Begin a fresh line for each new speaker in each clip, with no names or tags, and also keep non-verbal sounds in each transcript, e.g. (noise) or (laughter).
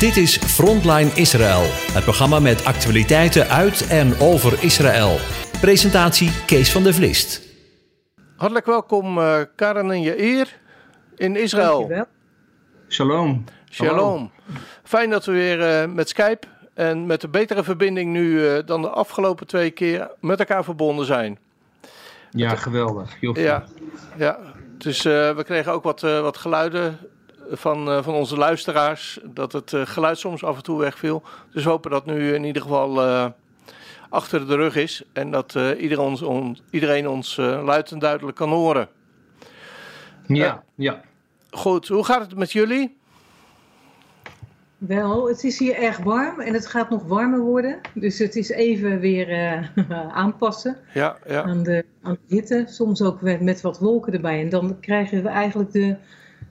Dit is Frontline Israël, het programma met actualiteiten uit en over Israël. Presentatie Kees van der Vlist.
Hartelijk welkom uh, Karen en Jair in Israël.
Dankjewel.
Shalom.
Shalom. Fijn dat we weer uh, met Skype en met een betere verbinding nu uh, dan de afgelopen twee keer met elkaar verbonden zijn.
Ja, geweldig. Joffie.
Ja, ja. Dus we kregen ook wat, wat geluiden van, van onze luisteraars. Dat het geluid soms af en toe wegviel. Dus we hopen dat nu in ieder geval achter de rug is. En dat iedereen ons, on, iedereen ons luid en duidelijk kan horen.
Ja, ja.
Goed, hoe gaat het met jullie?
Wel, het is hier erg warm en het gaat nog warmer worden. Dus het is even weer uh, (laughs) aanpassen
ja, ja.
Aan, de, aan de hitte. Soms ook met, met wat wolken erbij. En dan krijgen we eigenlijk de,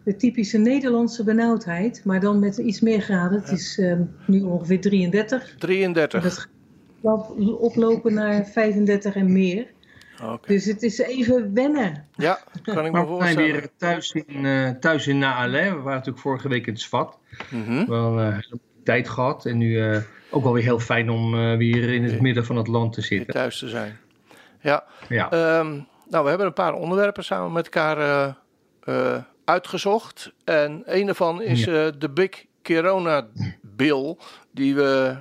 de typische Nederlandse benauwdheid. Maar dan met iets meer graden. Het is uh, nu ongeveer 33.
33.
En dat gaat oplopen naar 35 en meer.
Okay.
Dus het is even wennen.
Ja, kan ik me
Maar we zijn
voorstellen.
weer thuis in, uh, thuis in? We waren natuurlijk vorige week in het Svat.
Mm -hmm.
Wel uh, tijd gehad. En nu uh, ook wel weer heel fijn om uh, weer in het midden van het land te zitten.
Thuis te zijn. Ja.
ja.
Um, nou, we hebben een paar onderwerpen samen met elkaar uitgezocht. En een daarvan is ja. de Big Corona Bill. Die, we,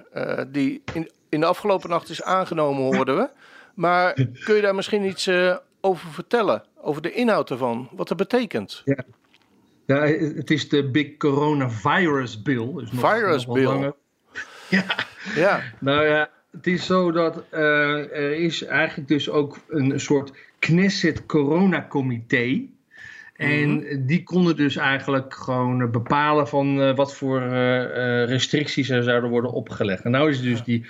die in, in de afgelopen nacht is aangenomen, hoorden we. Maar kun je daar misschien iets uh, over vertellen? Over de inhoud ervan? Wat dat betekent?
Ja. ja, het is de Big Coronavirus Bill. Dus nog,
Virus
nog
Bill?
Langer. (laughs) Ja.
ja.
Nou ja, het is zo dat uh, er is eigenlijk dus ook een soort Knesset Corona Comité. En mm -hmm. die konden dus eigenlijk gewoon bepalen van uh, wat voor uh, restricties er zouden worden opgelegd. En nou is dus die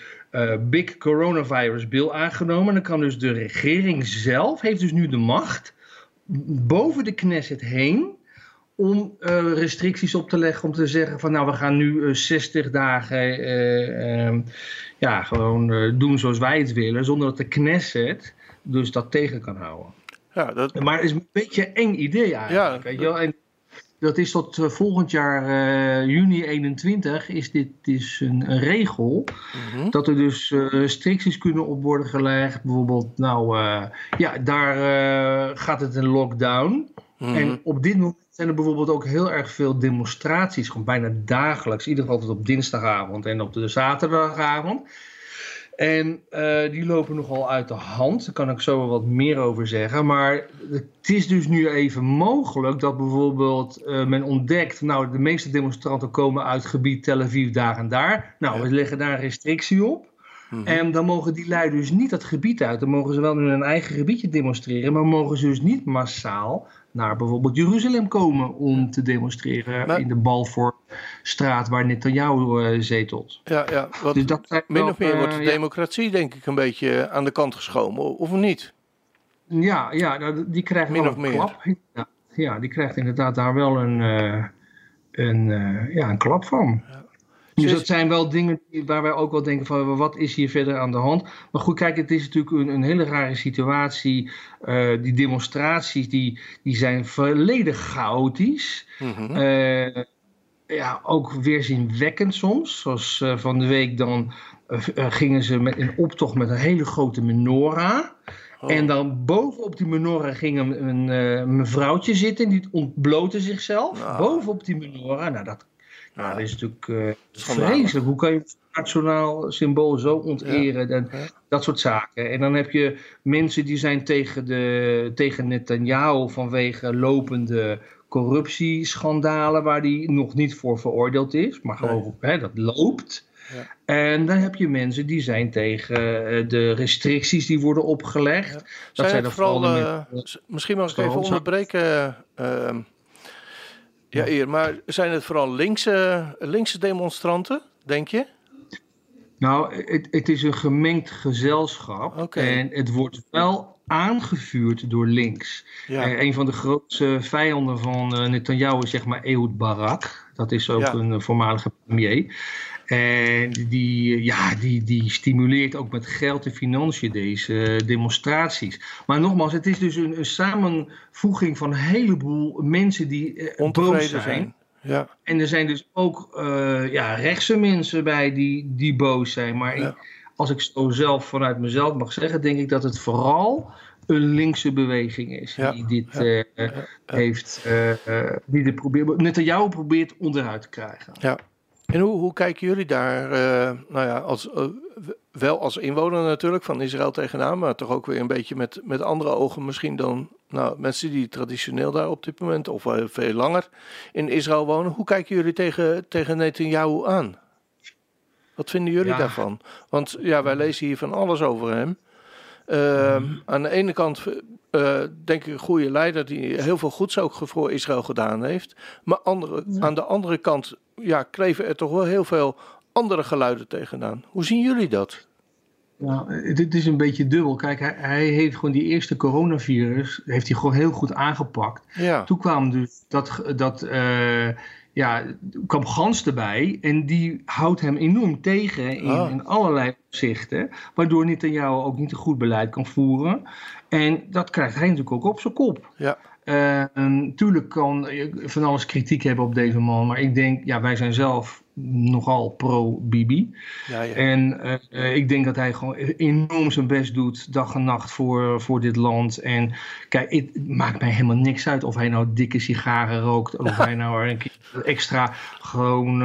Big Coronavirus Bill aangenomen. En dan kan dus de regering zelf, heeft dus nu de macht, boven de Knesset heen, om uh, restricties op te leggen. Om te zeggen van nou we gaan nu uh, 60 dagen uh, ja, gewoon doen zoals wij het willen. Zonder dat de Knesset dus dat tegen kan houden.
Ja, dat...
Maar het is een beetje een eng idee eigenlijk.
Ja.
Weet je wel? En dat is tot uh, volgend jaar uh, juni 21 is dit is een, een regel
mm -hmm.
dat er dus uh, restricties kunnen op worden gelegd. Bijvoorbeeld, nou ja, daar gaat het een lockdown.
Mm -hmm.
En op dit moment zijn er bijvoorbeeld ook heel erg veel demonstraties, gewoon bijna dagelijks. In ieder geval op dinsdagavond en op de zaterdagavond. En uh, die lopen nogal uit de hand. Daar kan ik zo wel wat meer over zeggen. Maar het is dus nu even mogelijk dat bijvoorbeeld uh, men ontdekt... nou, de meeste demonstranten komen uit het gebied Tel Aviv daar en daar. Nou, we leggen daar een restrictie op.
Mhm.
En dan mogen die lui dus niet dat gebied uit. Dan mogen ze wel in hun eigen gebiedje demonstreren... maar mogen ze dus niet massaal naar bijvoorbeeld Jeruzalem komen... om te demonstreren
Maar-
in de Balfourstraat waar Netanyahu uh, zetelt.
Ja, ja. Wat,
Dus dat
min of meer wordt de
eh, ja.
democratie denk ik een beetje aan de kant geschoven, of niet?
Ja, ja nou, die krijgt
Min of
een
meer.
klap. Ja, ja, die krijgt inderdaad daar wel een, eh, een, ja, een klap van. Dus dat zijn wel dingen waar wij ook wel denken van wat is hier verder aan de hand. Maar goed, kijk, het is natuurlijk een, een hele rare situatie. Die demonstraties die, die zijn volledig chaotisch. Eh, ja, ook weerzinwekkend soms. Zoals eh, van de week dan eh, eh, gingen ze met een optocht met een hele grote menorah.
Oh.
En dan bovenop die menorah ging een, een, mevrouwtje zitten. Die ontblootte zichzelf.
Nou.
Bovenop die menorah. Nou, dat, nou, dat is natuurlijk vreselijk. Hoe kan je het nationaal symbool zo ontereren? En dat soort zaken. En dan heb je mensen die zijn tegen, de, tegen Netanyahu vanwege lopende corruptieschandalen waar die nog niet voor veroordeeld is, maar gewoon hè, dat loopt.
Ja.
En dan heb je mensen die zijn tegen eh, de restricties die worden opgelegd.
Ja.
Dat
Zijn
zijn
het
vooral
eh, misschien mag ik even onderbreken, ehm, ja, eer, maar zijn het vooral linkse, linkse demonstranten, denk je?
Nou, het, het is een gemengd gezelschap. En het wordt wel aangevuurd door links.
Ja.
Eh, een van de grootste vijanden van eh, Netanyahu is zeg maar Ehud Barak. Dat is ook
Ja.
een eh, voormalige premier. En die, ja, die, die stimuleert ook met geld en financiën deze demonstraties. Maar nogmaals, het is dus een, een samenvoeging van een heleboel mensen die boos zijn.
zijn. Ja.
En er zijn dus ook uh, ja, rechtse mensen bij die, die boos zijn. Maar
Ja.
ik, als ik zo zelf vanuit mezelf mag zeggen, denk ik dat het vooral een linkse beweging is
Ja,
die dit
ja,
eh,
ja.
heeft, eh, die dit probeert, Netanyahu probeert onderuit te krijgen.
Ja. En hoe, hoe kijken jullie daar, nou ja, als, wel als inwoner natuurlijk van Israël tegenaan, maar toch ook weer een beetje met, met andere ogen misschien dan nou, mensen die traditioneel daar op dit moment of veel langer in Israël wonen. Hoe kijken jullie tegen, tegen Netanyahu aan? Wat vinden jullie
Ja.
daarvan? Want ja, wij lezen hier van alles over hem. Ehm, Aan de ene kant eh, denk ik een goede leider die heel veel goeds ook voor Israël gedaan heeft. Maar andere, aan de andere kant ja, kleven er toch wel heel veel andere geluiden tegenaan. Hoe zien jullie dat?
Nou, dit is een beetje dubbel. Kijk, hij, hij heeft gewoon die eerste coronavirus heeft hij gewoon heel goed aangepakt.
Ja,
Toen kwam dus dat, dat eh, ja, kwam Gans erbij en die houdt hem enorm tegen in, in allerlei opzichten, waardoor Netanyahu ook niet een goed beleid kan voeren. En dat krijgt hij natuurlijk ook op zijn kop.
ja,
Eh, tuurlijk kan je van alles kritiek hebben op deze man, maar ik denk, ja, wij zijn zelf nogal pro-Bibi.
ja, ja.
En eh, eh, ik denk dat hij gewoon enorm zijn best doet, dag en nacht voor, voor dit land. En kijk, het maakt mij helemaal niks uit of hij nou dikke sigaren rookt. Of (laughs) hij nou een keer extra gewoon,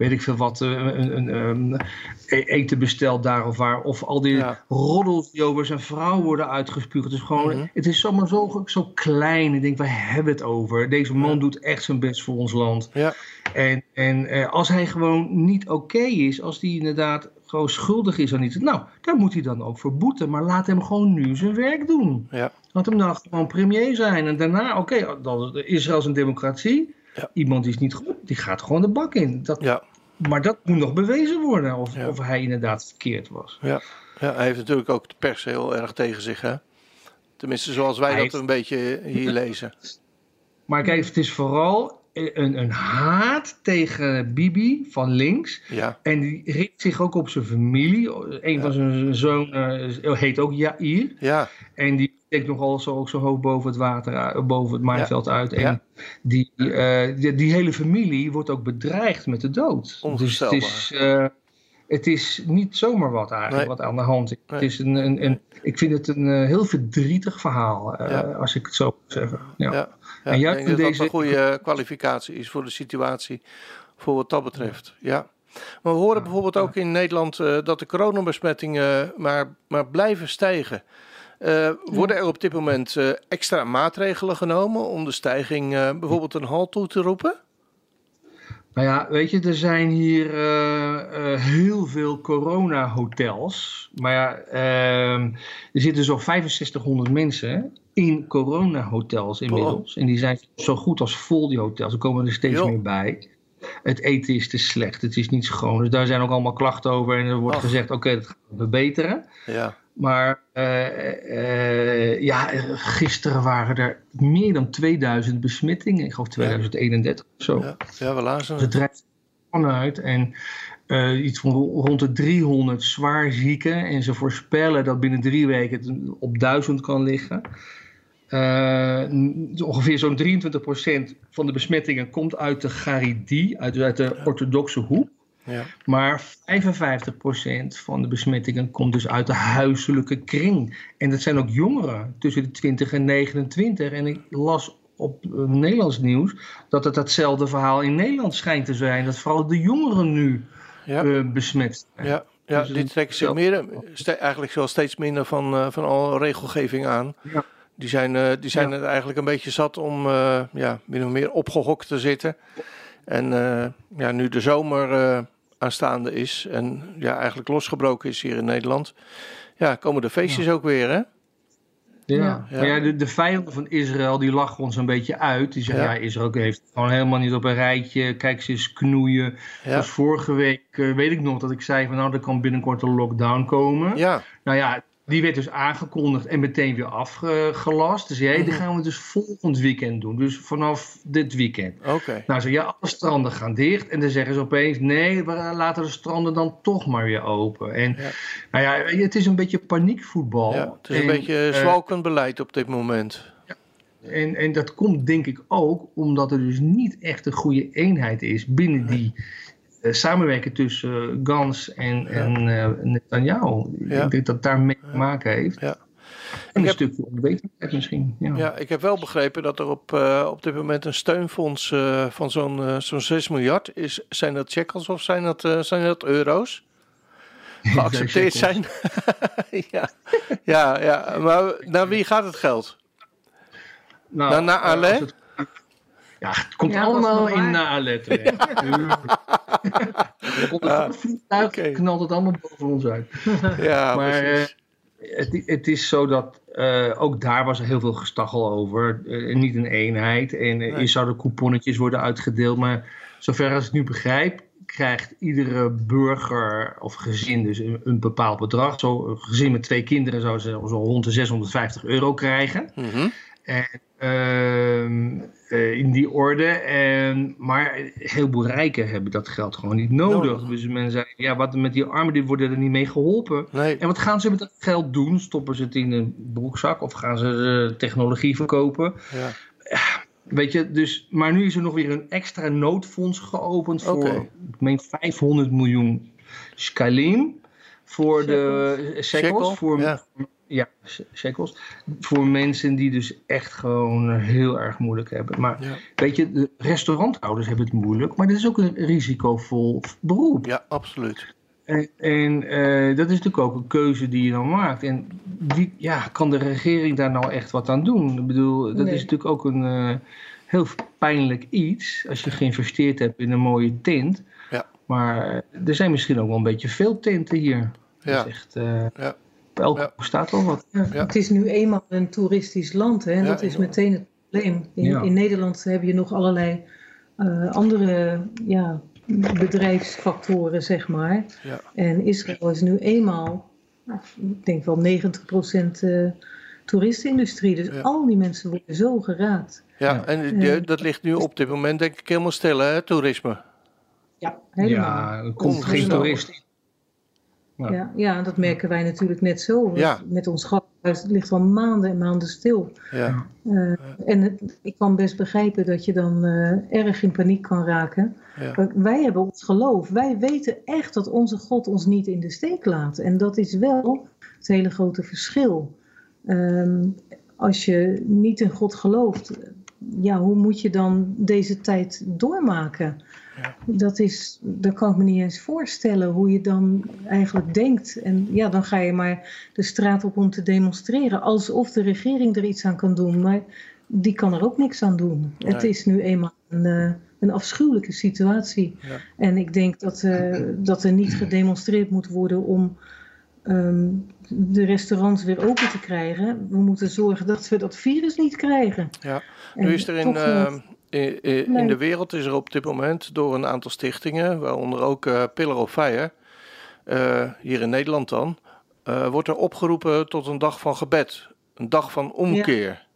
weet ik veel wat, eh, een, een, een, e- eten bestelt daar of waar. Of al die
Ja.
roddels die over zijn vrouw worden uitgespuugd. Het is gewoon,
Mhm.
het is zomaar zo, zo klein. Ik denk, waar hebben het over? Deze man doet echt zijn best voor ons land.
ja.
En, en eh, als hij gewoon niet oké is, als hij inderdaad gewoon schuldig is aan iets, nou, daar moet hij dan ook voor boeten. Maar laat hem gewoon nu zijn werk doen.
ja.
Laat hem dan gewoon premier zijn. En daarna, oké, dan Israël is een democratie.
Ja.
Iemand die is niet goed, die gaat gewoon de bak in. Dat,
ja.
Maar dat moet nog bewezen worden of,
Ja.
of hij inderdaad verkeerd was.
Ja, ja, hij heeft natuurlijk ook de pers heel erg tegen zich, hè? Tenminste, zoals wij
Hij
dat
heeft-
een beetje hier (laughs) lezen.
Maar kijk, het is vooral een, een haat tegen Bibi van links.
Ja,
En die richt zich ook op zijn familie. Een van zijn zonen heet ook Jair.
ja,
En die steekt nogal zo, ook zo hoog boven het water, uit- boven het maaiveld uit. En die, eh, die, die hele familie wordt ook bedreigd met de dood. Dus het is, eh, het is niet zomaar wat eigenlijk
Nee.
wat aan de hand is.
Nee.
Het is een, een, een, ik vind het een eh, heel verdrietig verhaal, eh,
Ja.
als ik het zo moet zeggen. Ja.
ja.
En
ik
juist
denk dat dat
deze-
een goede kwalificatie is voor de situatie, voor wat dat betreft. Ja. Maar we horen bijvoorbeeld ook in Nederland eh, dat de coronabesmettingen maar, maar blijven stijgen. Eh, worden er op dit moment eh, extra maatregelen genomen om de stijging eh, bijvoorbeeld een halt toe te roepen?
Nou ja, weet je, er zijn hier eh, eh, heel veel corona-hotels. Maar ja, ehm, er zitten zo'n 6500 mensen in corona-hotels inmiddels. En die zijn zo goed als vol, die hotels. Er komen er steeds meer bij. Het eten is te slecht, het is niet schoon. Dus daar zijn ook allemaal klachten over. En er wordt gezegd, oké, dat gaan we verbeteren.
Ja,
Maar eh, eh, ja, gisteren waren er meer dan 2000 besmettingen. Ik geloof 2031 of zo.
ja, ja we lazen
Het
het.
drijft vanuit en eh, iets van ro- rond de 300 zwaar zieken. En ze voorspellen dat binnen drie weken het op 1000 kan liggen. Eh, ongeveer zo'n 23% van de besmettingen komt uit de Garidi, uit, uit de orthodoxe hoek.
Ja,
Maar 55% van de besmettingen komt dus uit de huiselijke kring. En dat zijn ook jongeren tussen de 20 en 29. En ik las op eh, Nederlands nieuws dat het datzelfde verhaal in Nederland schijnt te zijn. Dat vooral de jongeren nu
ja.
eh, besmet zijn.
Ja, ja
Dus
trekken zich meer, eigenlijk wel steeds minder van, eh, van al regelgeving aan.
Ja.
Die zijn, eh, die zijn
Ja.
er eigenlijk een beetje zat om eh, ja, min of meer opgehokt te zitten. En eh, ja, nu de zomer eh, aanstaande is en ja, eigenlijk losgebroken is hier in Nederland, ja, komen de feestjes ook weer, hè?
Ja.
Ja.
Maar ja, de, de vijanden van Israël die lachen ons een beetje uit. Die zeggen,
Ja.
ja, Israël heeft het gewoon helemaal niet op een rijtje. Kijk, ze eens knoeien.
Ja,
Dus vorige week eh, weet ik nog dat ik zei van nou, er kan binnenkort een lockdown komen.
ja,
Nou ja, die werd dus aangekondigd en meteen weer afgelast. Dus ja, die
Mhm.
gaan we dus volgend weekend doen. Dus vanaf dit weekend.
oké.
Nou, zo ja, alle stranden gaan dicht. En dan zeggen ze opeens: nee, we laten de stranden dan toch maar weer open. En
Ja.
nou ja, het is een beetje paniekvoetbal.
Ja, het is een
En,
beetje
eh,
zwalkend beleid op dit moment.
en, en dat komt denk ik ook omdat er dus niet echt een goede eenheid is binnen die uh, samenwerking tussen uh, Gans en, en uh, Netanyahu. Ik denk dat daar mee te maken heeft.
Ja.
En een
heb-
stukje onwetendheid misschien. Ja.
Ja, ik heb wel begrepen dat er op, eh, op dit moment een steunfonds eh, van zo'n eh, zo'n 6 miljard is. Zijn dat shekels of zijn dat, eh, zijn dat euro's? (laughs) Geaccepteerd zijn. (laughs) ja. ja, ja, maar naar wie gaat het geld?
Nou,
naar
eh, het- Ja, het komt
Ja,
allemaal in
waar.
Naale terecht. Er komt een
Ah,
vliegtuig, knalt het allemaal boven ons uit. (laughs)
Ja,
Maar
precies.
eh, het, het is zo dat eh, ook daar was er heel veel gestaggel over. Eh, niet een eenheid. En
Nee.
er zouden couponnetjes worden uitgedeeld. Maar zover als ik nu begrijp, krijgt iedere burger of gezin dus een, een bepaald bedrag. Zo, een gezin met twee kinderen zou ze zo rond de 650 euro krijgen.
Mhm.
En, ehm, eh, in die orde. En, maar een heleboel rijken hebben dat geld gewoon niet nodig.
Nodig.
Dus mensen zeggen, ja, wat met die armen, die worden er niet mee geholpen.
Nee,
En wat gaan ze met dat geld doen? Stoppen ze het in een broekzak of gaan ze eh, technologie verkopen?
ja.
Weet je, dus, maar nu is er nog weer een extra noodfonds geopend voor, ik meen 500 miljoen shkalim. Voor de shekels,
Shekel,
voor,
ja.
Ja, sh- shekels. Voor mensen die dus echt gewoon heel erg moeilijk hebben. Maar
Ja.
weet je, de restauranthouders hebben het moeilijk, maar dit is ook een risicovol beroep.
ja, absoluut.
En, en eh, dat is natuurlijk ook een keuze die je dan maakt. En die, ja, kan de regering daar nou echt wat aan doen? Ik bedoel, dat
Nee.
is natuurlijk ook een eh, heel pijnlijk iets als je geïnvesteerd hebt in een mooie tent.
Ja.
Maar er zijn misschien ook wel een beetje veel tenten hier.
Ja.
Dat is echt, eh,
Ja.
Elke
Ja.
staat wel wat.
Ja,
Ja.
Het is nu eenmaal een toeristisch land hè, en
Ja,
dat is meteen het probleem. In,
Ja.
in Nederland heb je nog allerlei eh, andere ja, bedrijfsfactoren, zeg maar.
Ja.
En Israël is nu eenmaal, nou, ik denk wel 90% eh toeristenindustrie. Dus
Ja.
al die mensen worden zo geraakt.
Ja,
Ja.
en die- dat ligt nu op dit moment denk ik helemaal stil, hè, toerisme.
Ja, helemaal.
Ja, er komt geen toerist in. Ja.
Ja, ja, dat merken wij natuurlijk net zo.
Ja.
Met ons gasthuis, het ligt al maanden en maanden stil.
Ja,
Eh, en het- ik kan best begrijpen dat je dan eh, erg in paniek kan raken. Maar Wij hebben ons geloof. Wij weten echt dat onze God ons niet in de steek laat. En dat is wel het hele grote verschil. Ehm, als je niet in God gelooft, ja, hoe moet je dan deze tijd doormaken?
Ja.
Dat, is, dat kan ik me niet eens voorstellen hoe je dan eigenlijk denkt. En ja, dan ga je maar de straat op om te demonstreren. Alsof de regering er iets aan kan doen. Maar die kan er ook niks aan doen. Het is nu eenmaal een, eh, een afschuwelijke situatie.
Ja.
En ik denk dat, eh, dat er niet gedemonstreerd moet worden om ehm, de restaurants weer open te krijgen. We moeten zorgen dat we dat virus niet krijgen.
Ja.
En
Nu is er in,
toch,
in, in-
Nee.
de wereld is er op dit moment door een aantal stichtingen, waaronder ook eh Pillar of Fire, eh, hier in Nederland dan, eh, wordt er opgeroepen tot een dag van gebed. Een dag van omkeer.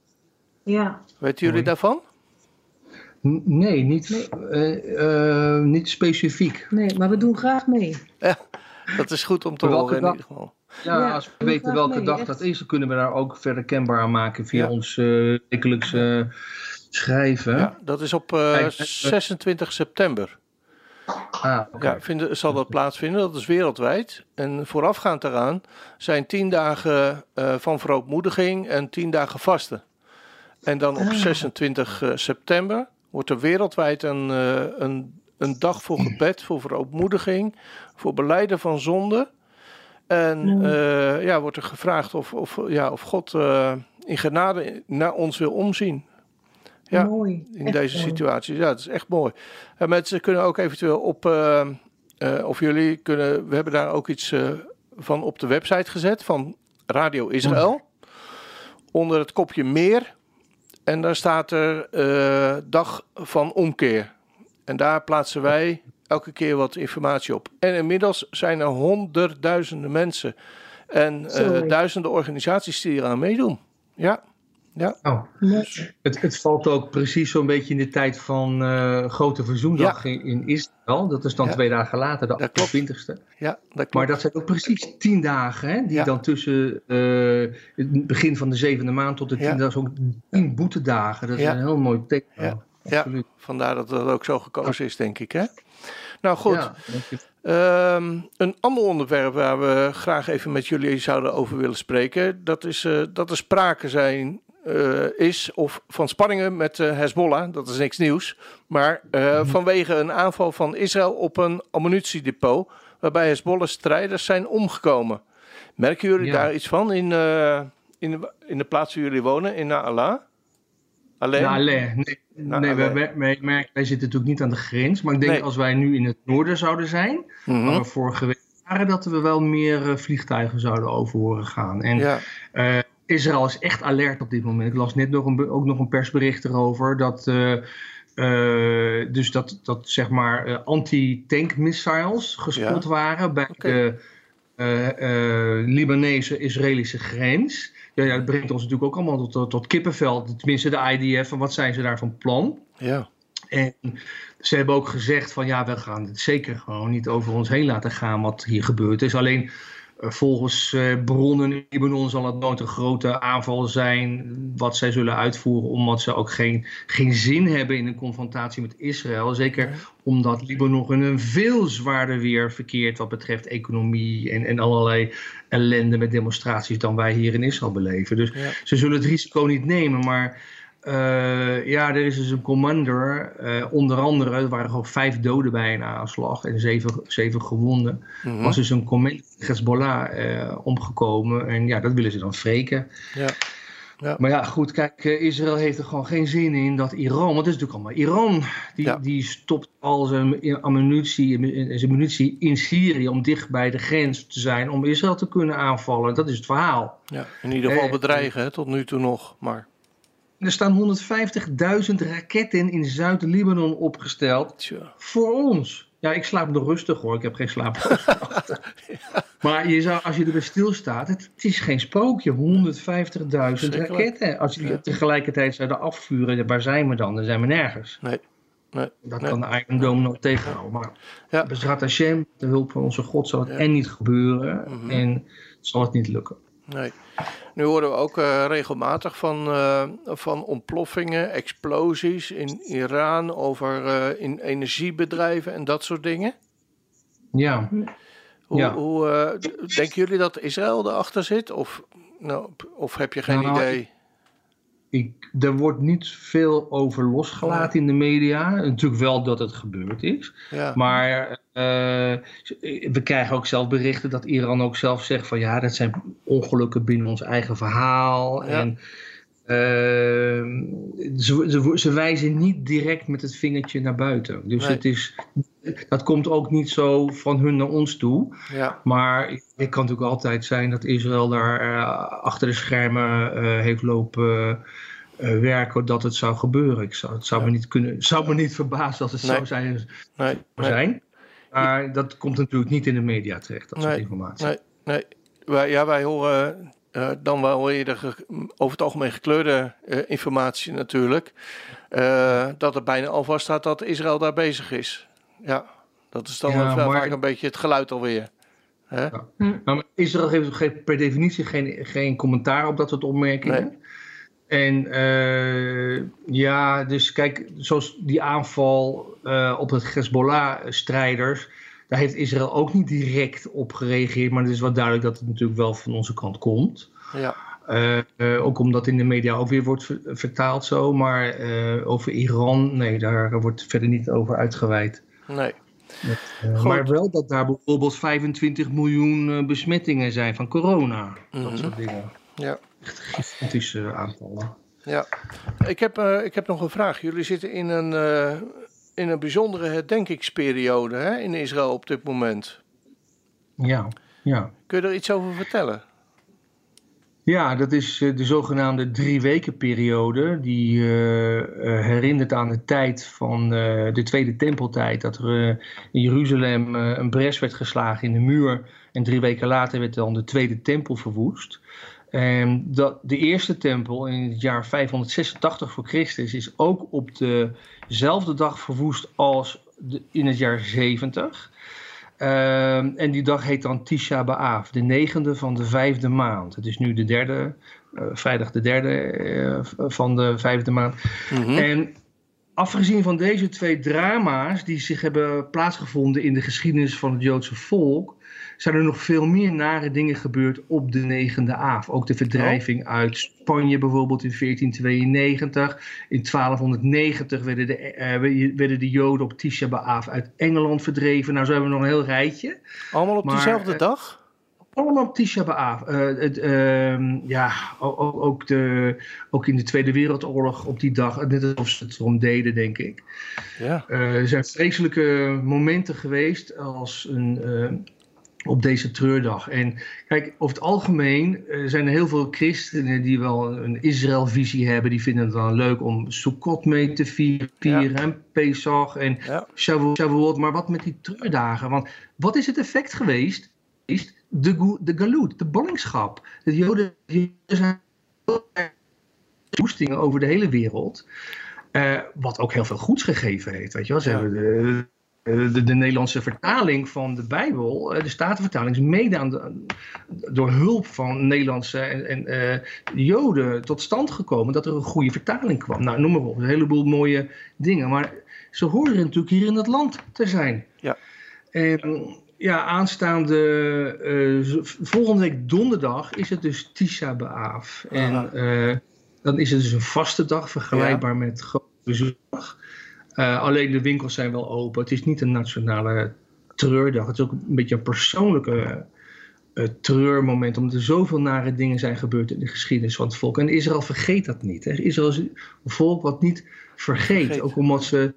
ja,
Weten jullie daarvan?
N- Nee, niet,
Nee.
eh, eh, niet specifiek.
nee, maar we doen graag mee.
Ja, dat is goed om te
Welke
horen in ieder geval.
Ja,
Ja,
als we weten welke
mee,
dag
echt.
dat is, dan kunnen we daar ook verder kenbaar aan maken via
Ja.
ons eh wekelijkse schrijven.
Ja, dat is op eh,
Kijk, eh,
26 september.
Ah, oké.
Ja, vinden, zal dat plaatsvinden. Dat is wereldwijd. En voorafgaand daaraan zijn tien dagen eh, van verootmoediging en tien dagen vasten. En dan op
Ah.
26 eh, september wordt er wereldwijd een, eh, een, een dag voor gebed, voor verootmoediging, voor beleiden van zonde. En eh, ja, wordt er gevraagd of, of, ja, of God eh, in genade naar ons wil omzien. Ja,
Mooi.
in
Echt
deze
mooi.
situatie. Ja, dat is echt mooi. En mensen kunnen ook eventueel op, eh, eh, of jullie kunnen, we hebben daar ook iets eh, van op de website gezet van Radio Israël. Onder het kopje meer. En daar staat er eh, dag van omkeer. En daar plaatsen wij elke keer wat informatie op. En inmiddels zijn er honderdduizenden mensen en duizenden organisaties die eraan meedoen. Ja, Ja.
Oh. Het, het valt ook precies zo'n beetje in de tijd van uh, Grote Verzoendag in, in, Israël. Dat is dan twee dagen later, de 28e.
Ja, dat klopt.
Maar dat zijn ook precies tien dagen, hè, die dan tussen uh, het begin van de zevende maand tot de tiende, dat is ook tien boetedagen. Dat is een heel mooi teken.
Ja. ja, vandaar dat het ook zo gekozen is, denk ik. Hè? Nou goed, um, een ander onderwerp waar we graag even met jullie zouden over willen spreken, dat is uh, dat er sprake zijn uh, is of van spanningen met uh, Hezbollah. Dat is niks nieuws. Maar uh, vanwege een aanval van Israël op een ammunitiedepot. waarbij Hezbollah-strijders zijn omgekomen. Merken jullie ja. daar iets van in, in, de, in de plaats waar jullie wonen, in Na'ala?
Alleen? Na'ala. Nee, Na nee wij, wij, wij, wij, zitten natuurlijk niet aan de grens. Maar ik denk nee. als wij nu in het noorden zouden zijn. Mm -hmm. waar we vorige week waren, dat we wel meer vliegtuigen zouden over horen gaan. En. Ja. Israël is echt alert op dit moment. Ik las net nog een, ook nog een persbericht erover dat. Uh, uh, dus dat, dat zeg maar uh, anti-tank missiles gespot ja. waren bij okay. de Libanese-Israëlische grens. Ja, ja, dat brengt ons natuurlijk ook allemaal tot, tot kippenvel. Tenminste, de IDF. En wat zijn ze daar van plan?
Ja.
En ze hebben ook gezegd van ja, we gaan het zeker gewoon niet over ons heen laten gaan wat hier gebeurd is. Alleen Volgens uh, bronnen in Libanon zal het nooit een grote aanval zijn wat zij zullen uitvoeren, omdat ze ook geen, geen zin hebben in een confrontatie met Israël. Zeker omdat Libanon in een veel zwaarder weer verkeert wat betreft economie en, en allerlei ellende met demonstraties dan wij hier in Israël beleven. Dus ja. ze zullen het risico niet nemen, maar uh, ja, er is dus een commander. Uh, onder andere, er waren gewoon vijf doden bij een aanslag en zeven, zeven gewonden. Mm -hmm. Was dus een commander Hezbollah uh, omgekomen. En ja, dat willen ze dan wreken.
Ja.
Ja. Maar ja, goed, kijk, Israël heeft er gewoon geen zin in dat Iran, want het is natuurlijk allemaal Iran, die, ja. die stopt al zijn ammunitie, zijn munitie in Syrië om dicht bij de grens te zijn om Israël te kunnen aanvallen. Dat is het verhaal.
Ja, in ieder geval bedreigen, hè, tot nu toe nog, maar...
Er staan 150.000 raketten in Zuid-Libanon opgesteld. Voor ons. Ja, ik slaap nog rustig hoor. Ik heb geen slaap. ja. (laughs) Maar je zou, als je erbij stilstaat, het, het is geen sprookje. 150.000 raketten. Als je ja. tegelijkertijd zouden afvuren, waar zijn we dan? Dan zijn we nergens.
Nee. Nee,
dat
nee.
kan de Iron Dome nog tegenhouden. Maar ja. Bezrat Hashem, de hulp van onze God, zal het en niet gebeuren. Mm -hmm. En zal het niet lukken.
Nee. Nu horen we ook uh, regelmatig van, uh, van ontploffingen, explosies in Iran, over uh, in energiebedrijven en dat soort dingen.
Ja.
Hoe,
ja.
hoe denken jullie dat Israël erachter zit? Of, nou, of heb je geen nou, idee?
Ik, er wordt niet veel over losgelaten in de media. Natuurlijk wel dat het gebeurd is.
Ja.
Maar we krijgen ook zelf berichten dat Iran ook zelf zegt van ja, dat zijn ongelukken binnen ons eigen verhaal.
Ja.
En uh, ze, ze, ze, wijzen niet direct met het vingertje naar buiten. Dus
Nee.
het is, dat komt ook niet zo van hun naar ons toe.
Ja,
Maar het kan natuurlijk altijd zijn dat Israël daar eh, achter de schermen eh, heeft lopen eh, werken dat het zou gebeuren. Ik zou, het zou,
Ja.
me niet kunnen, zou me niet verbazen als het
Nee.
zou zijn,
nee,
zijn. Maar dat komt natuurlijk niet in de media terecht, dat soort
Nee.
informatie.
nee, nee. Wij, ja, wij horen eh, dan wel eerder ge- over het algemeen gekleurde eh, informatie natuurlijk. eh, dat er bijna al vast staat dat Israël daar bezig is. Ja, dat is dan
Ja,
wel
maar-
vaak een beetje het geluid alweer. Hè?
Ja. Nou, Israël geeft per definitie geen, geen commentaar op dat soort opmerkingen. En eh, ja, dus kijk, zoals die aanval eh, op het Hezbollah-strijders, daar heeft Israël ook niet direct op gereageerd. Maar het is wel duidelijk dat het natuurlijk wel van onze kant komt.
Ja,
Eh, ook omdat in de media ook weer wordt ver- vertaald zo. Maar over Iran, nee, daar wordt verder niet over uitgeweid.
nee.
Maar wel dat daar bijvoorbeeld 25 miljoen besmettingen zijn van corona.
Mhm.
Dat soort dingen.
Ja.
Echt gigantische aantallen.
Ja, ik heb, eh, ik heb nog een vraag. Jullie zitten in een, eh, in een bijzondere herdenkingsperiode hè, in Israël op dit moment.
Ja, ja.
Kun je er iets over vertellen?
Ja, dat is eh, de zogenaamde drie weken periode. Die herinnert aan de tijd van de Tweede Tempeltijd. Dat er in Jeruzalem een bres werd geslagen in de muur. En drie weken later werd dan de Tweede Tempel verwoest. En dat, de eerste tempel in het jaar 586 voor Christus is ook op dezelfde dag verwoest als de, in het jaar 70. Ehm, en die dag heet dan Tisha B'Av, de negende van de vijfde maand. Het is nu de derde, uh, vrijdag de derde uh, van de vijfde maand.
Mhm.
En afgezien van deze twee drama's die zich hebben plaatsgevonden in de geschiedenis van het Joodse volk, zijn er nog veel meer nare dingen gebeurd op de negende Aaf. Ook de verdrijving uit Spanje bijvoorbeeld in 1492. In 1290 werden de, eh, werden de Joden op Tisha B'Av uit Engeland verdreven. Nou, zo hebben we nog een heel rijtje.
Allemaal op
Maar,
dezelfde
eh,
dag?
Allemaal op Tisha B'Av. Eh, ehm, ja, o- o- ook, de, ook in de Tweede Wereldoorlog op die dag. Net alsof ze het erom deden, denk ik.
Ja.
Eh, er zijn vreselijke momenten geweest als een, eh, op deze treurdag. En kijk, over het algemeen eh, zijn er heel veel christenen die wel een Israël-visie hebben. Die vinden het dan leuk om Sukkot mee te vieren, vieren en Pesach en
Ja.
Shavu- Shavuot. Maar wat met die treurdagen? Want wat is het effect geweest? Is de, de galoot, de ballingschap. De Joden die zijn woestingen over de hele wereld. Eh, wat ook heel veel goeds gegeven heeft. Weet je wel? Ze
Ja.
hebben de, de, de Nederlandse vertaling van de Bijbel, eh, de Statenvertaling, is mede aan de, door hulp van Nederlandse en, en eh, Joden tot stand gekomen dat er een goede vertaling kwam. Nou, noem maar op. Een heleboel mooie dingen. Maar ze horen natuurlijk hier in het land te zijn.
Ja.
En ja, aanstaande eh, volgende week donderdag is het dus Tisha B'Av. En eh, dan is het dus een vaste dag, vergelijkbaar met Bezoekdag. Eh, alleen de winkels zijn wel open. Het is niet een nationale treurdag. Het is ook een beetje een persoonlijke eh, treurmoment. Omdat er zoveel nare dingen zijn gebeurd in de geschiedenis van het volk. En Israël vergeet dat niet. Hè. Israël is een volk wat niet vergeet.
Vergeet.
Ook omdat ze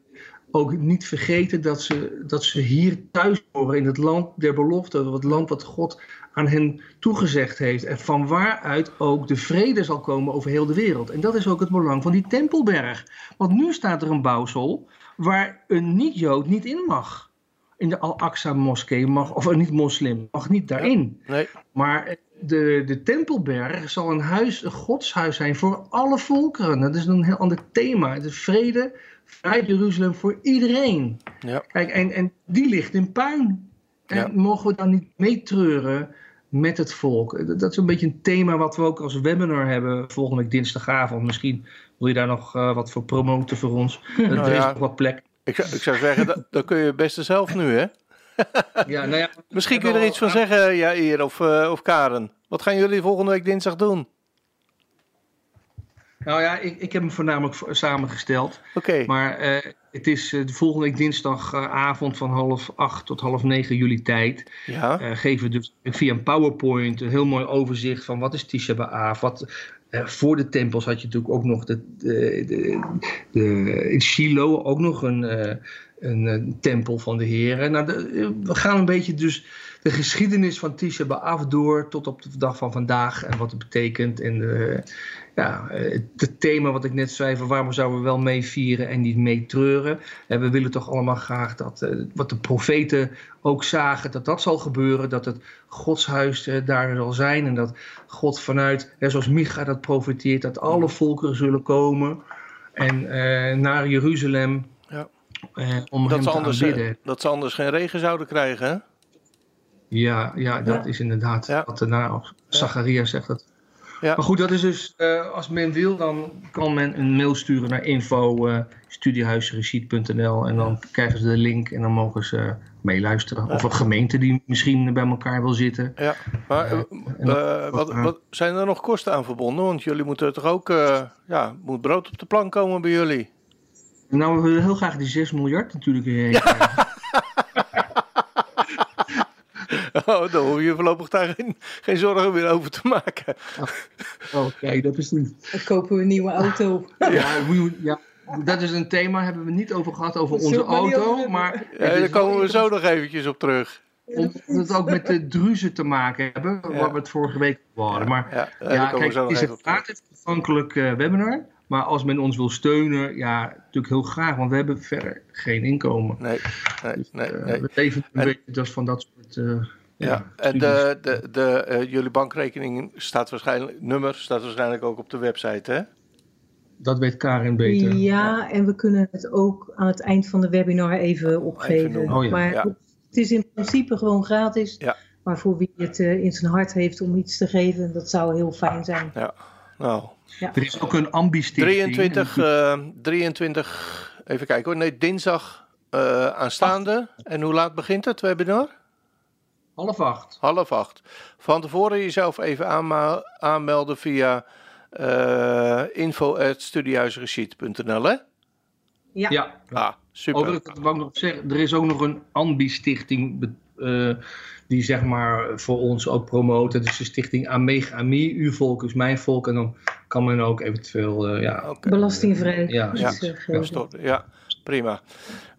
ook niet vergeten dat ze, dat ze hier thuis horen in het land der belofte. Het land wat God aan hen toegezegd heeft. En van waaruit ook de vrede zal komen over heel de wereld. En dat is ook het belang van die Tempelberg. Want nu staat er een bouwsel waar een niet-Jood niet in mag. In de Al-Aqsa-moskee mag, of een niet-moslim, mag niet daarin.
Nee.
Maar de, de Tempelberg zal een huis, een godshuis zijn voor alle volkeren. Dat is een heel ander thema. Is vrede vanuit Jeruzalem voor iedereen.
Ja.
Kijk, en, en die ligt in puin. En
Ja.
mogen we dan niet meetreuren met het volk? Dat, is een beetje een thema wat we ook als webinar hebben volgende week dinsdagavond. Misschien wil je daar nog eh, wat voor promoten voor ons. (laughs) er is
Nou ja.
nog wat plek.
Ik, zou- ik zou zeggen, dat, dat kun je het beste zelf nu, hè? (laughs)
Ja, nou ja,
Misschien kun je er iets van zeggen, Jair of, eh, of Karen. Wat gaan jullie volgende week dinsdag doen?
Nou ja, ik, ik heb hem voornamelijk voor- samengesteld.
Oké.
Maar eh, het is eh, de volgende week dinsdagavond van half acht tot half negen jullie tijd.
Ja.
eh, geven we dus via een PowerPoint een heel mooi overzicht van wat is Tisha B'Av. Wat, voor de tempels had je natuurlijk ook nog de, de, de, de- in Shiloh ook nog een, een, tempel van de Heer. Nou, de- we gaan een beetje dus de geschiedenis van Tisha B'Av door tot op de dag van vandaag en wat het betekent. En ja, eh, het thema wat ik net zei, van waarom zouden we wel mee vieren en niet mee treuren. En we willen toch allemaal graag dat eh, wat de profeten ook zagen, dat dat zal gebeuren. Dat het godshuis eh, daar zal zijn en dat God vanuit, hè, zoals Micha dat profeteert, dat alle volkeren zullen komen. En eh, naar Jeruzalem
Ja.
eh, om
Dat
hem
ze,
te
anders, eh,
aanbidden.
dat ze anders geen regen zouden krijgen, hè?
Ja, ja, dat is inderdaad
Ja.
wat daarna Zachariah zegt dat.
Ja.
Maar goed, dat is dus, eh, als men wil, dan kan men een mail sturen naar info eh en dan krijgen ze de link en dan mogen ze meeluisteren. Of een gemeente die misschien bij elkaar wil zitten.
Ja. Maar eh, eh, wat, wat, zijn er nog kosten aan verbonden? Want jullie moeten toch ook... eh, ja, moet brood op de plank komen bij jullie?
Nou, we willen heel graag die 6 miljard natuurlijk hierheen (laughs) krijgen. (laughs)
Oh, dan hoef je voorlopig daar geen, geen zorgen meer over te maken.
Oh, kijk, dat is niet.
Dan kopen we een nieuwe auto.
Ja, we- ja, dat is een thema, hebben we niet over gehad, over onze auto. Maar
Ja, daar komen we zo nog eventjes op terug.
Omdat het ook met de druzen te maken hebben, waar we het vorige week over hadden. Maar
Ja, daar
ja,
komen
kijk,
we zo
het
nog
is
even
een
op terug.
gratis toegankelijk eh, webinar. Maar als men ons wil steunen, ja, natuurlijk heel graag, want we hebben verder geen inkomen.
Nee, nee, nee.
Eh,
nee.
we leven een
En-
beetje dus van dat soort eh,
Ja, en de, de, de, uh, jullie bankrekening staat waarschijnlijk, nummer staat waarschijnlijk ook op de website, hè?
Dat weet Karin beter.
Ja, en we kunnen het ook aan het eind van de webinar even opgeven.
Even
oh, ja. Maar het is in principe gewoon gratis.
Ja.
Maar voor wie het uh, in zijn hart heeft om iets te geven, dat zou heel fijn zijn.
Ja, nou.
Ja. Er is ook een ambistichting.
23, uh, 23, even kijken hoor. Nee, dinsdag uh, aanstaande. Ach. En hoe laat begint het webinar?
Half acht.
Half acht. Van tevoren jezelf even aanmelden via uh, info.studiehuisreceipt.nl hè?
Ja.
ja.
Ah, super.
Over, ik wou nog zeggen, er is ook nog een ambi-stichting uh, die zeg maar voor ons ook promoot. Dat is de stichting Ameg Ami, uw volk is mijn volk. En dan kan men ook eventueel... Uh, ja,
okay. Belastingvrij.
ja, ja, ja, ja, prima.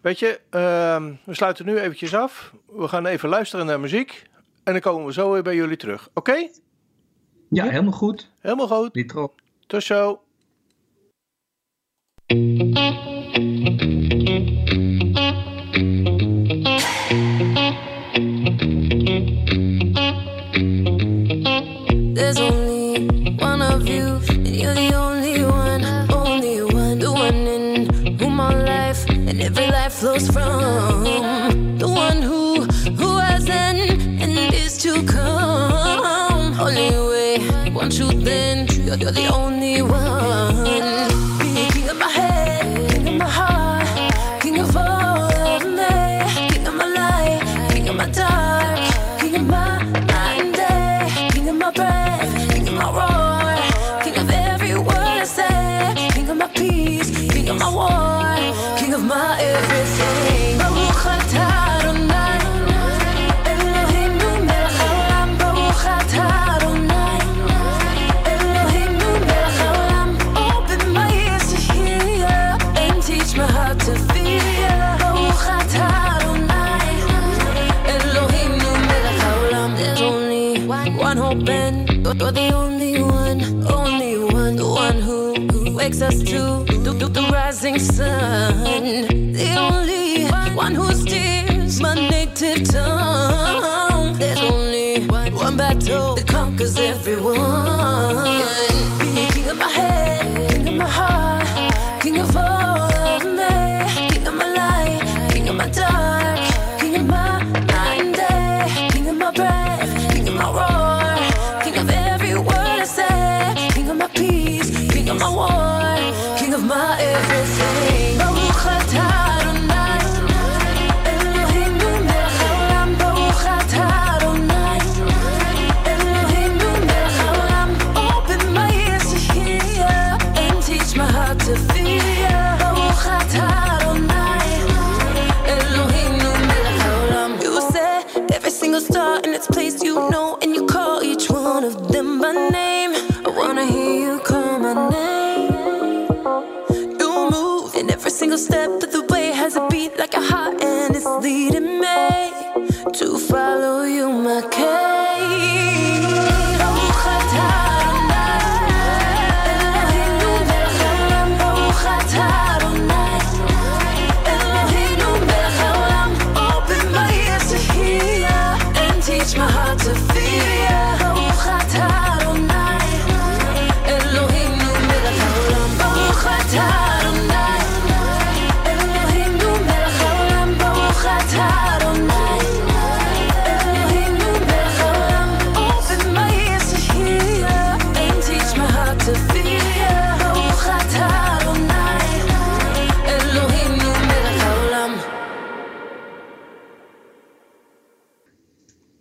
Weet je, uh, we sluiten nu eventjes af. We gaan even luisteren naar muziek. En dan komen we zo weer bij jullie terug. Oké? Okay?
Ja, helemaal goed.
Helemaal goed. Tot zo.
You're the only one, only one, the one who, who wakes us to the, the, the rising sun. The only one who steers my native tongue. There's only one battle that conquers everyone. King of my head, king of my heart,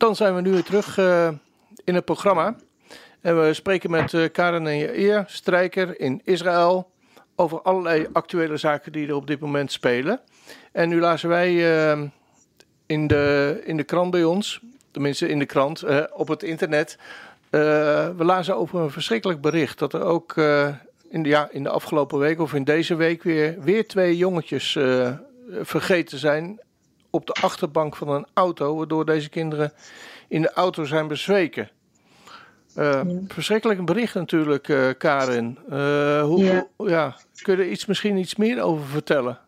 Dan zijn we nu weer terug uh, in het programma. En we spreken met uh, Karen en Jair, strijker in Israël, over allerlei actuele zaken die er op dit moment spelen. En nu lazen wij uh, in, de, in de krant bij ons, tenminste in de krant, op het internet, we lazen over een verschrikkelijk bericht dat er ook in, de, ja, in de afgelopen week of in deze week weer, weer twee jongetjes vergeten zijn op de achterbank van een auto, waardoor deze kinderen in de auto zijn bezweken. Uh, ja. Verschrikkelijk bericht natuurlijk, uh, Karin. Uh, hoe, ja. ja. Kun je er iets, misschien iets meer over vertellen?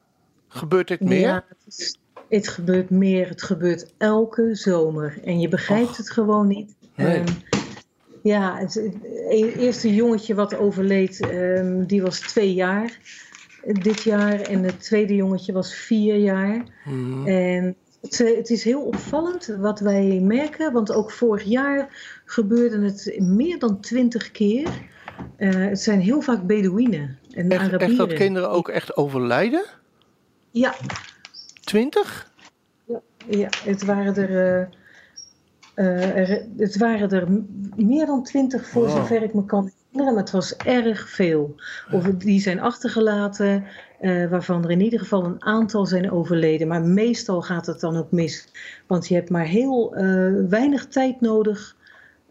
Gebeurt dit meer?
Ja, het is, Het gebeurt meer, het gebeurt elke zomer. En je begrijpt
Och.
het gewoon niet.
Nee.
Ehm, ja, het, het eerste jongetje wat overleed, ehm, die was twee jaar eh, dit jaar. En het tweede jongetje was vier jaar.
Mhm.
En het, eh, het is heel opvallend wat wij merken, want ook vorig jaar gebeurde het meer dan twintig keer. Eh, het zijn heel vaak Bedouinen en
Echt,
Arabieren.
echt dat kinderen ook echt overlijden?
Ja,
Twintig?
ja, het waren er, eh, er, het waren er meer dan twintig voor
Wow.
zover ik me kan herinneren, maar het was erg veel. Of die zijn achtergelaten, eh, waarvan er in ieder geval een aantal zijn overleden. Maar meestal gaat het dan ook mis, want je hebt maar heel eh, weinig tijd nodig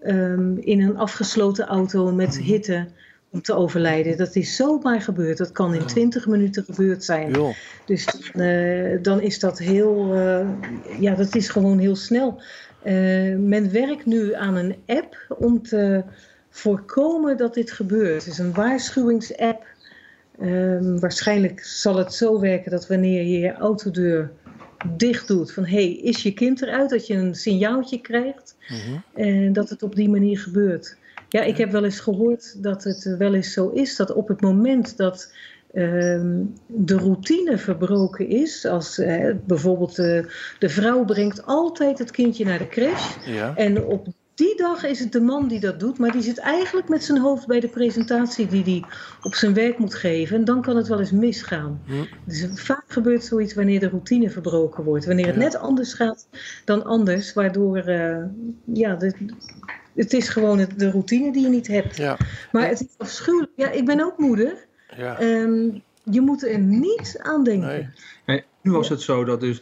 ehm, in een afgesloten auto met
Mhm.
hitte om te overlijden. Dat is zomaar gebeurd. Dat kan in 20 minuten gebeurd zijn. Dus eh, dan is dat heel, ja, dat is gewoon heel snel. Men werkt nu aan een app om te voorkomen dat dit gebeurt. Het is een waarschuwingsapp. Ehm, waarschijnlijk zal het zo werken dat wanneer je je autodeur dicht doet, van hé, hey, is je kind eruit, dat je een signaaltje krijgt
Mhm.
en dat het op die manier gebeurt. Ja, ik heb wel eens gehoord dat het wel eens zo is dat op het moment dat ehm, de routine verbroken is, als eh, bijvoorbeeld eh, de vrouw brengt altijd het kindje naar de crash
Ja.
en op die dag is het de man die dat doet, maar die zit eigenlijk met zijn hoofd bij de presentatie die hij op zijn werk moet geven. En dan kan het wel eens misgaan.
Hm.
Dus vaak gebeurt zoiets wanneer de routine verbroken wordt. Wanneer het
Ja.
net anders gaat dan anders, waardoor eh, ja, de, het is gewoon de routine die je niet hebt.
Ja.
Maar het is afschuwelijk. Ja, ik ben ook moeder.
Ja.
Ehm, je moet er niet aan denken.
Nee.
Nee, nu was het zo dat dus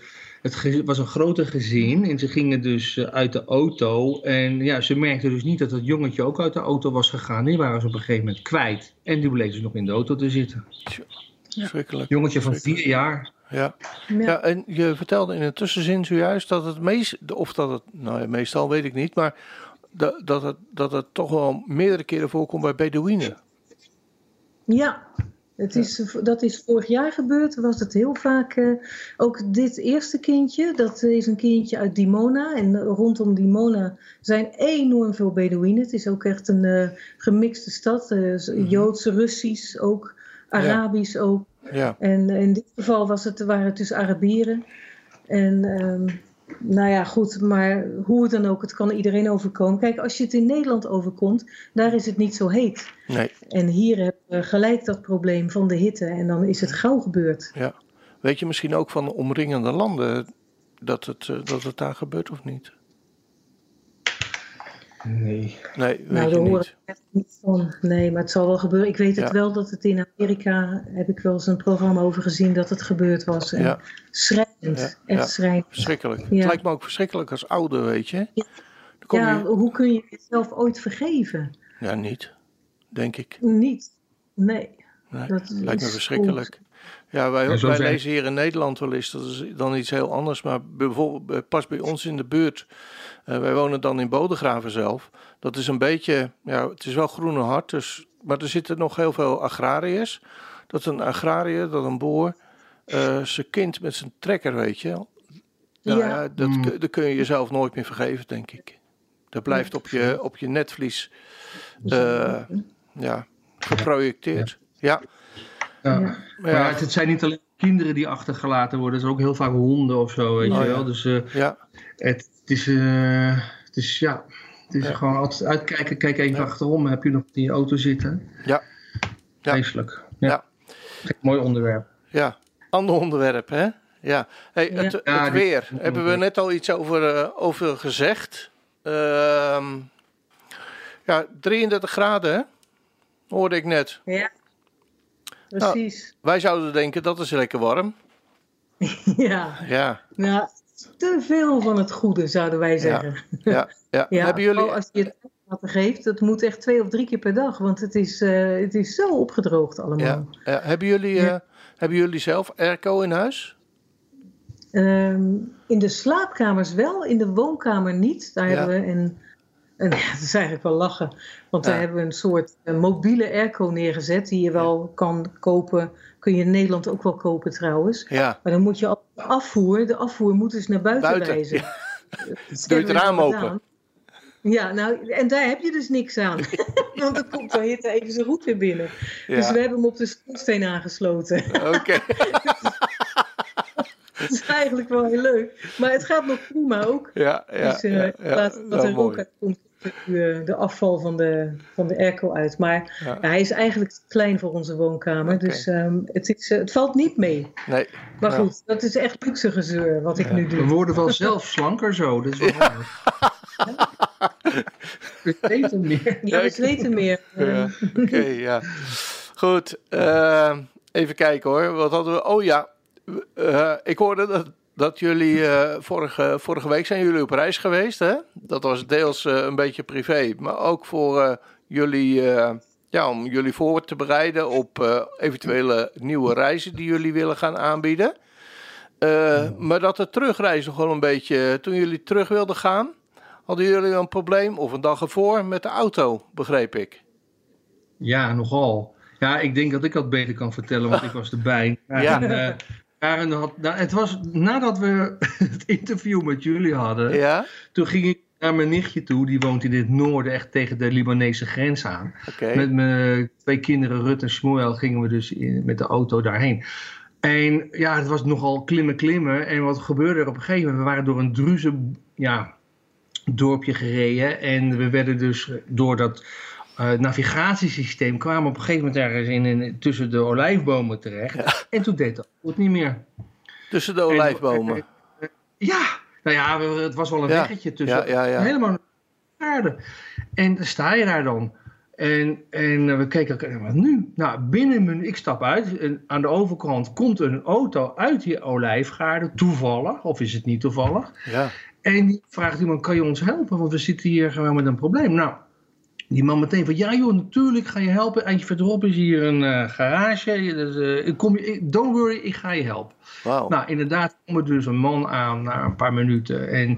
het was een groter gezin en ze gingen dus eh, uit de auto en ja, ze merkten dus niet dat het jongetje ook uit de auto was gegaan. Die waren ze op een gegeven moment kwijt en die bleef dus nog in de auto te zitten.
Verschrikkelijk.
Jongetje van vier jaar.
Ja.
Ja.
ja, en je vertelde in een tussenzin zojuist dat het meest, of dat het, nou ja, meestal weet ik niet, maar dat, dat, het, dat het toch wel meerdere keren voorkomt bij Bedouinen.
Ja, het is, dat is vorig jaar gebeurd. Was het heel vaak. eh, ook dit eerste kindje, dat is een kindje uit Dimona. En rondom Dimona zijn enorm veel Bedouinen. Het is ook echt een eh, gemixte stad. z- Joods, Russisch ook, Arabisch ook.
Ja,
En in dit geval was het, waren het dus Arabieren. En ehm, nou ja, goed, maar hoe het dan ook, het kan iedereen overkomen. Kijk, als je het in Nederland overkomt, daar is het niet zo heet.
nee,
En hier hebben we gelijk dat probleem van de hitte en dan is het gauw gebeurd.
ja. Weet je misschien ook van de omringende landen dat het, eh, dat het daar gebeurt of niet?
Nee.
Nee, weet
nou, daar hoor
niet.
ik echt niet van. Nee, maar het zal wel gebeuren. Ik weet het wel dat het in Amerika, heb ik wel eens een programma over gezien, dat het gebeurd was. En
Ja.
Schrijnend,
Ja,
echt
ja.
schrijnend.
Verschrikkelijk.
Ja.
Het lijkt me ook verschrikkelijk als ouder, weet je.
Ja.
Dan kom
Ja,
je...
hoe kun je jezelf ooit vergeven?
Ja, niet, denk ik.
Niet. Nee.
Nee,
Dat
lijkt me verschrikkelijk. Ja, wij, wij
zijn-
lezen hier in Nederland wel eens, dat is dan iets heel anders. Maar bijvoorbeeld, eh, pas bij ons in de buurt, eh, wij wonen dan in Bodegraven zelf. Dat is een beetje, ja, het is wel groene hart, dus, maar er zitten nog heel veel agrariërs. Dat een agrariër, dat een boer, eh, zijn kind met zijn trekker, weet je. wel. Nou,
Ja.
ja, dat,
Mm.
kun- dat kun je jezelf nooit meer vergeven, denk ik. Dat blijft op je, op je netvlies eh, ja, geprojecteerd. Ja,
Ja.
Ja.
maar
ja, het, zijn niet alleen kinderen die achtergelaten worden, het zijn ook heel vaak honden of zo, weet
Oh,
je
ja.
wel. Dus eh,
ja,
het, het is, eh, het is, ja, het is
Ja.
gewoon altijd uitkijken, kijk even
Ja.
achterom, heb je nog in je auto zitten?
Ja. Ja.
Vreselijk. Ja.
Ja.
Mooi onderwerp.
Ja, ander onderwerp, hè? Ja. Hey,
Ja.
Het, het
Ja, die-
weer. Hebben we net al iets over, eh, over gezegd. Ehm, ja, 33 graden, hè? Hoorde ik net.
Ja. Precies.
Wij zouden denken, dat is lekker warm. (laughs)
Ja.
Ja,
Nou, te veel van het goede zouden wij zeggen.
ja, (laughs) ja.
Ja,
Hebben jullie...
vooral als je het water geeft, dat moet echt twee of drie keer per dag, want het is, eh, het is zo opgedroogd allemaal.
Ja, ja. Hebben, jullie, eh,
Ja.
hebben jullie zelf airco in huis?
Ehm, in de slaapkamers wel, in de woonkamer niet. Daar
Ja.
hebben we een, ja, dat is eigenlijk wel lachen, want
Ja.
daar hebben we een soort eh, mobiele airco neergezet die je wel kan kopen. Kun je in Nederland ook wel kopen trouwens.
Ja,
Maar dan moet je afvoer, de afvoer moet dus naar buiten,
Buiten,
wijzen.
ja. (laughs)
Dat
Doe je het
we
raam
gedaan.
open.
Ja, nou, en daar heb je dus niks aan. (laughs) Want dan komt de hitte even zo goed weer binnen. Dus
Ja.
we hebben hem op de schoorsteen aangesloten.
Oké. (laughs)
Dat is eigenlijk wel heel leuk. Maar het gaat nog prima ook.
Ja, ja.
dus eh
ja, ja.
laat wat
Nou,
er
mooi.
uit komt de, de afval van de, van de airco uit. Maar
Ja.
ja, hij is eigenlijk te klein voor onze woonkamer. Dus ehm, het, is, eh, het valt niet mee.
Nee.
Maar goed, dat is echt luxe gezeur wat ik nu
We
doe.
worden wel zelf slanker zo. Dat is wel (laughs) aardig. We weten meer. (laughs)
Ja, we weten meer.
Ja,
Ehm,
Oké, ja. Goed. eh, even kijken hoor. Wat hadden we? Oh ja. Eh, ik hoorde dat, dat jullie eh, vorige, vorige week zijn jullie op reis geweest. Hè? Dat was deels eh, een beetje privé. Maar ook voor eh, jullie... ja, om jullie voor te bereiden op eventuele nieuwe reizen die jullie willen gaan aanbieden. Maar dat de terugreis nog wel een beetje... Toen jullie terug wilden gaan, hadden jullie een probleem... of een dag ervoor met de auto, begreep ik.
Ja, nogal. Ja, ik denk dat ik dat beter kan vertellen, want ik was erbij.
Ja.
En, Karen had, nou, het was nadat we (laughs) het interview met jullie hadden,
Ja?
toen ging ik naar mijn nichtje toe, die woont in het noorden, echt tegen de Libanese grens aan. Met mijn twee kinderen, Rut en Shmuel, gingen we dus in- met de auto daarheen. En ja, het was nogal klimmen, klimmen. En wat gebeurde er op een gegeven moment? We waren door een druze ja, dorpje gereden. En we werden dus door dat eh, navigatiesysteem... kwamen op een gegeven moment ergens in, in, tussen de olijfbomen terecht. En toen deed dat goed niet meer.
Tussen de
En-
olijfbomen.
Ja, nou ja, het was wel een
Ja,
weggetje tussen.
ja, ja, ja.
Helemaal aarde. En dan sta je daar dan. En, en eh, we keken elkaar, wat nu? Nou, binnen een minuut, ik stap uit. En aan de overkant komt een auto uit die olijfgaarden, toevallig. Of is het niet toevallig?
Ja.
En die vraagt iemand, kan je ons helpen? Want we zitten hier gewoon met een probleem. Nou, die man meteen van, ja joh, natuurlijk ga je helpen. Eindje verderop is hier een eh, garage. Dus, eh, ik kom je, don't worry, ik ga je helpen. Nou, inderdaad kwam er dus een man aan na een paar minuten. En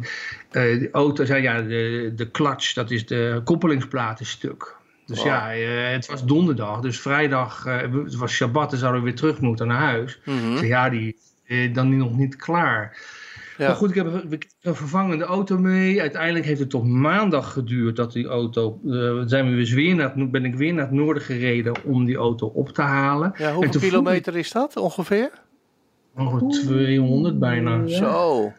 eh, de auto zei, ja, de, de clutch, dat is de koppelingsplaat is stuk. Dus
Wow.
ja, het was donderdag. Dus vrijdag, het was Shabbat, dan zouden we weer terug moeten naar huis. Ik zei, ja, die is dan nog niet klaar.
Ja.
Maar goed, ik heb een- vervangende auto mee. Uiteindelijk heeft het tot maandag geduurd dat die auto... eh, zijn we dus weer naar het, ben ik weer naar het noorden gereden om die auto op te halen.
Ja,
En
hoeveel
toen
kilometer is dat ongeveer?
Oh, 200 bijna.
Ja.
Zo.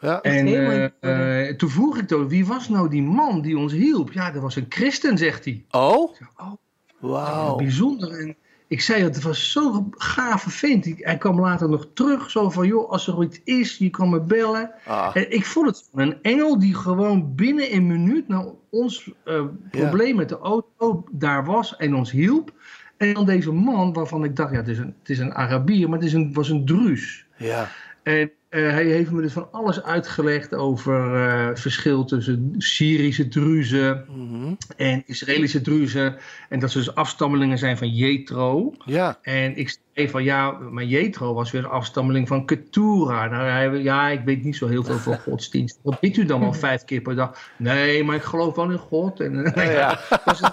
Ja.
En eh, eh, toen vroeg ik toch, wie was nou die man die ons hielp? Ja, dat was een christen, zegt hij.
Oh?
Oh,
Wauw.
Bijzonder. En ik zei, het was zo'n gave vent. Hij kwam later nog terug, zo van, joh, als er iets is, je kan me bellen.
Ah,
En ik vond het een engel die gewoon binnen een minuut nou ons eh, probleem met de auto daar was en ons hielp. En dan deze man, waarvan ik dacht, ja, het is een, het is een Arabier, maar het is een, was een Druus.
ja.
En eh, hij heeft me dus van alles uitgelegd over eh, het verschil tussen Syrische druzen
Mhm.
en Israëlische druzen. En dat ze dus afstammelingen zijn van Jethro.
Ja.
En ik zei van ja, maar Jethro was weer een afstammeling van Ketura. Nou, hij, ja, ik weet niet zo heel veel van (laughs) godsdienst. Wat bidt u dan wel vijf keer per dag? Nee, maar ik geloof wel in God. En,
Ja, ja. (laughs)
dat was een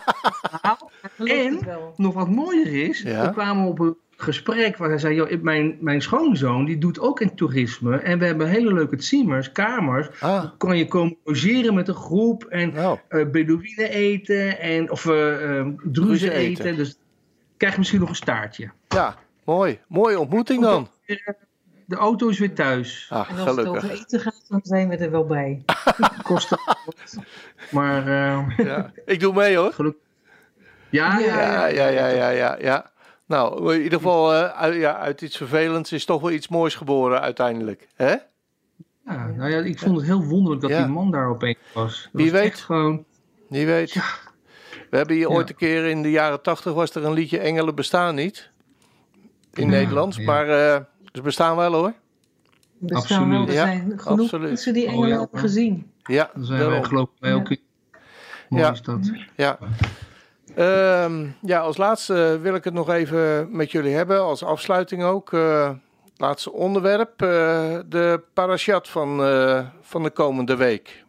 verhaal. (laughs)
geloof
En nog wat mooier is,
Ja.
we kwamen op een gesprek waar hij zei, joh, mijn, mijn schoonzoon die doet ook in toerisme en we hebben hele leuke tsiemers, kamers.
Ah,
Kan je komen logeren met een groep en
nou.
eh Bedouinen eten en, of eh eh, druzen
Druzen
eten.
eten.
Dus krijg je misschien nog een staartje.
Ja, mooi. Mooie ontmoeting dan.
De auto is weer thuis.
Ah,
En als het over eten gaat, dan zijn we er wel bij. (laughs)
Kost. Maar eh,
Ja. Ik doe mee hoor.
gelukkig. Ja, ja,
Ja,
ja.
ja, ja, ja, ja. Nou, in ieder geval, eh, uit, ja, uit iets vervelends is toch wel iets moois geboren uiteindelijk. Hè?
Ja, nou ja, ik vond het heel wonderlijk dat
Ja.
die man daar opeens was. Dat
Wie
was
weet.
gewoon.
Wie weet.
Ja.
We hebben hier
Ja.
ooit een keer in de jaren tachtig was er een liedje Engelen bestaan niet. In Nederlands.
ja.
Maar eh, ze bestaan wel hoor.
Er staan wel, er
Ja,
zijn genoeg
absoluut.
mensen die
Oh,
engelen
ja.
hebben gezien.
Ja,
Dan zijn wij geloof ik keer. Mooi
Ja.
is dat.
Ja. Ehm, ja, als laatste wil ik het nog even met jullie hebben, als afsluiting ook. eh, laatste onderwerp, eh, de parashat van, eh, van de komende week.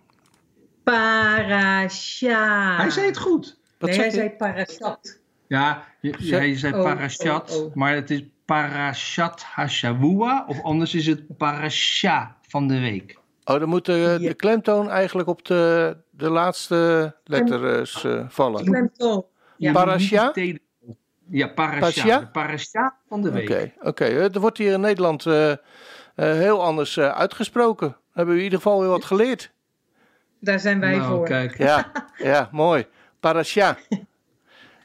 Parasha.
Hij zei het goed.
Wat
nee, hij
je?
zei parashat.
Ja, je, hij zei
Oh,
parashat,
oh, oh.
maar het is Parashat Hashavua, of anders is het Parasha van de week.
Oh, dan moet de,
Ja.
de klemtoon eigenlijk op de, de laatste letters eh, vallen.
Klemtoon. Ja.
Parasha?
Ja, Parasha.
Parasha?
De Parasha van de week.
Oké, oké. Er wordt hier in Nederland eh, eh, heel anders eh, uitgesproken. Hebben we in ieder geval weer wat geleerd.
Daar zijn wij
nou,
voor.
kijk.
Ja, ja mooi. Parasha.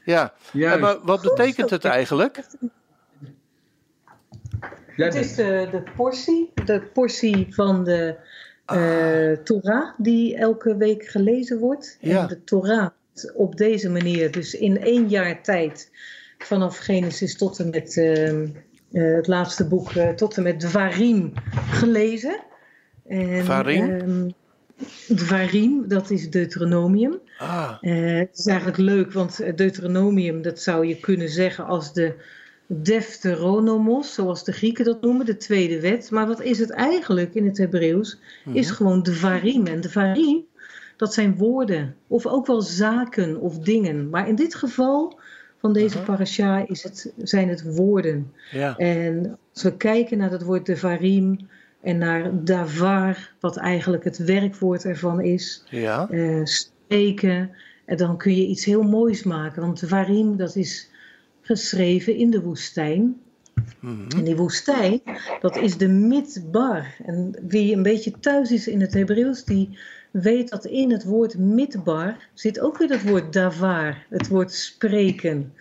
Ja,
Juist.
En maar wat betekent het eigenlijk?
Het is de, de portie, de portie van de
Ah.
eh, Torah die elke week gelezen wordt.
Ja.
En de Torah op deze manier, dus in één jaar tijd, vanaf Genesis tot en met ehm, eh, het laatste boek, eh, tot en met Dvarim gelezen. En,
Dvarim?
ehm, Dvarim, dat is Deuteronomium.
Ah,
Eh, het is eigenlijk leuk, want Deuteronomium, dat zou je kunnen zeggen als de Deuteronomos, zoals de Grieken dat noemen, de tweede wet. Maar wat is het eigenlijk in het Hebreeuws? Is gewoon de varim. En de varim, dat zijn woorden, of ook wel zaken of dingen. Maar in dit geval van deze parasha is het, zijn het woorden.
ja.
En als we kijken naar het woord de varim en naar davar, wat eigenlijk het werkwoord ervan is,
Ja.
eh, spreken. En dan kun je iets heel moois maken. Want de Varim, dat is geschreven in de woestijn.
Mhm.
En die woestijn, dat is de midbar. En wie een beetje thuis is in het Hebreeuws, die weet dat in het woord midbar zit ook weer het woord davar, het woord spreken.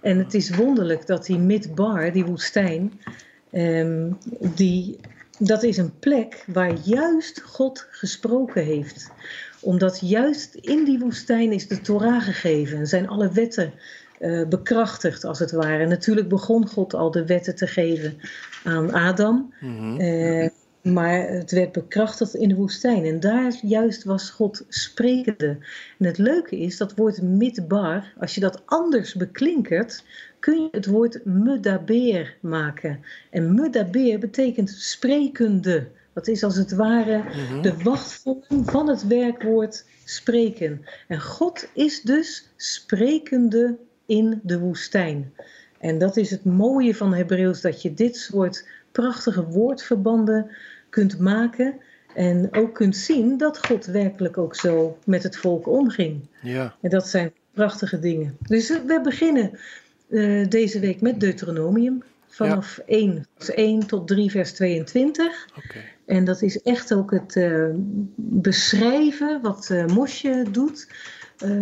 En het is wonderlijk dat die midbar, die woestijn, ehm, die, dat is een plek waar juist God gesproken heeft. Omdat juist in die woestijn is de Torah gegeven en zijn alle wetten eh, bekrachtigd, als het ware. Natuurlijk begon God al de wetten te geven aan Adam. Eh, maar het werd bekrachtigd in de woestijn. En daar juist was God sprekende. En het leuke is, dat woord midbar, als je dat anders beklinkert, kun je het woord mudaber maken. En mudaber betekent sprekende. Dat is als het ware de wachtvorm van het werkwoord spreken. En God is dus sprekende in de woestijn. En dat is het mooie van Hebreeuws, dat je dit soort prachtige woordverbanden kunt maken. En ook kunt zien dat God werkelijk ook zo met het volk omging.
Ja.
En dat zijn prachtige dingen. Dus we beginnen eh, deze week met Deuteronomium. Vanaf 1, vers 1 tot 3 vers 22.
Oké.
En dat is echt ook het eh, beschrijven wat eh, Mosje doet.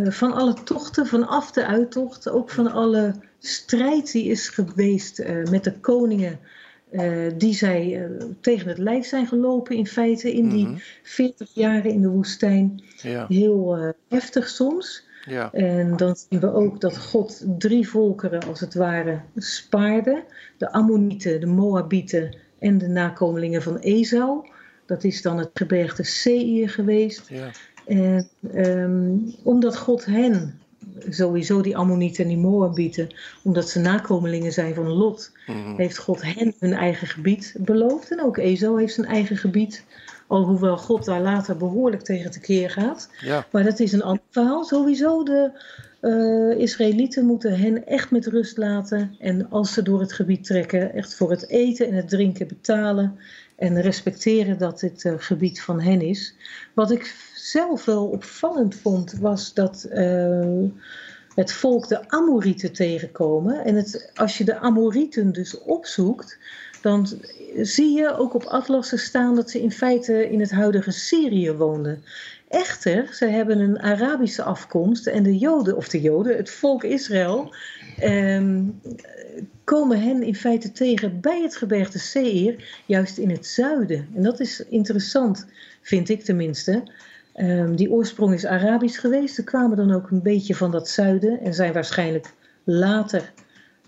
van alle tochten, vanaf de uittocht. Ook van alle strijd die is geweest met de koningen. Eh, die zij eh, tegen het lijf zijn gelopen in feite in
Mhm.
die 40 jaren in de woestijn.
Ja.
Heel eh, heftig soms.
Ja.
En dan zien we ook dat God drie volkeren als het ware spaarde. De Ammonieten, de Moabieten en de nakomelingen van Esau. Dat is dan het gebergte Seir geweest.
Ja.
En ehm, omdat God hen, sowieso die Ammonieten en die Moabieten, omdat ze nakomelingen zijn van Lot,
Mhm.
heeft God hen hun eigen gebied beloofd. En ook Esau heeft zijn eigen gebied. Alhoewel God daar later behoorlijk tegen tekeer gaat.
Ja.
Maar dat is een ander verhaal. Sowieso, de eh, Israëlieten moeten hen echt met rust laten. En als ze door het gebied trekken, echt voor het eten en het drinken betalen. En respecteren dat dit eh, gebied van hen is. Wat ik zelf wel opvallend vond, was dat eh, het volk de Amorieten tegenkomen. En het, als je de Amorieten dus opzoekt, dan zie je ook op atlassen staan dat ze in feite in het huidige Syrië woonden. Echter, ze hebben een Arabische afkomst en de Joden, of de Joden, het volk Israël, ehm, komen hen in feite tegen bij het gebergte Seir, juist in het zuiden. En dat is interessant, vind ik tenminste. Ehm, die oorsprong is Arabisch geweest. Ze kwamen dan ook een beetje van dat zuiden en zijn waarschijnlijk later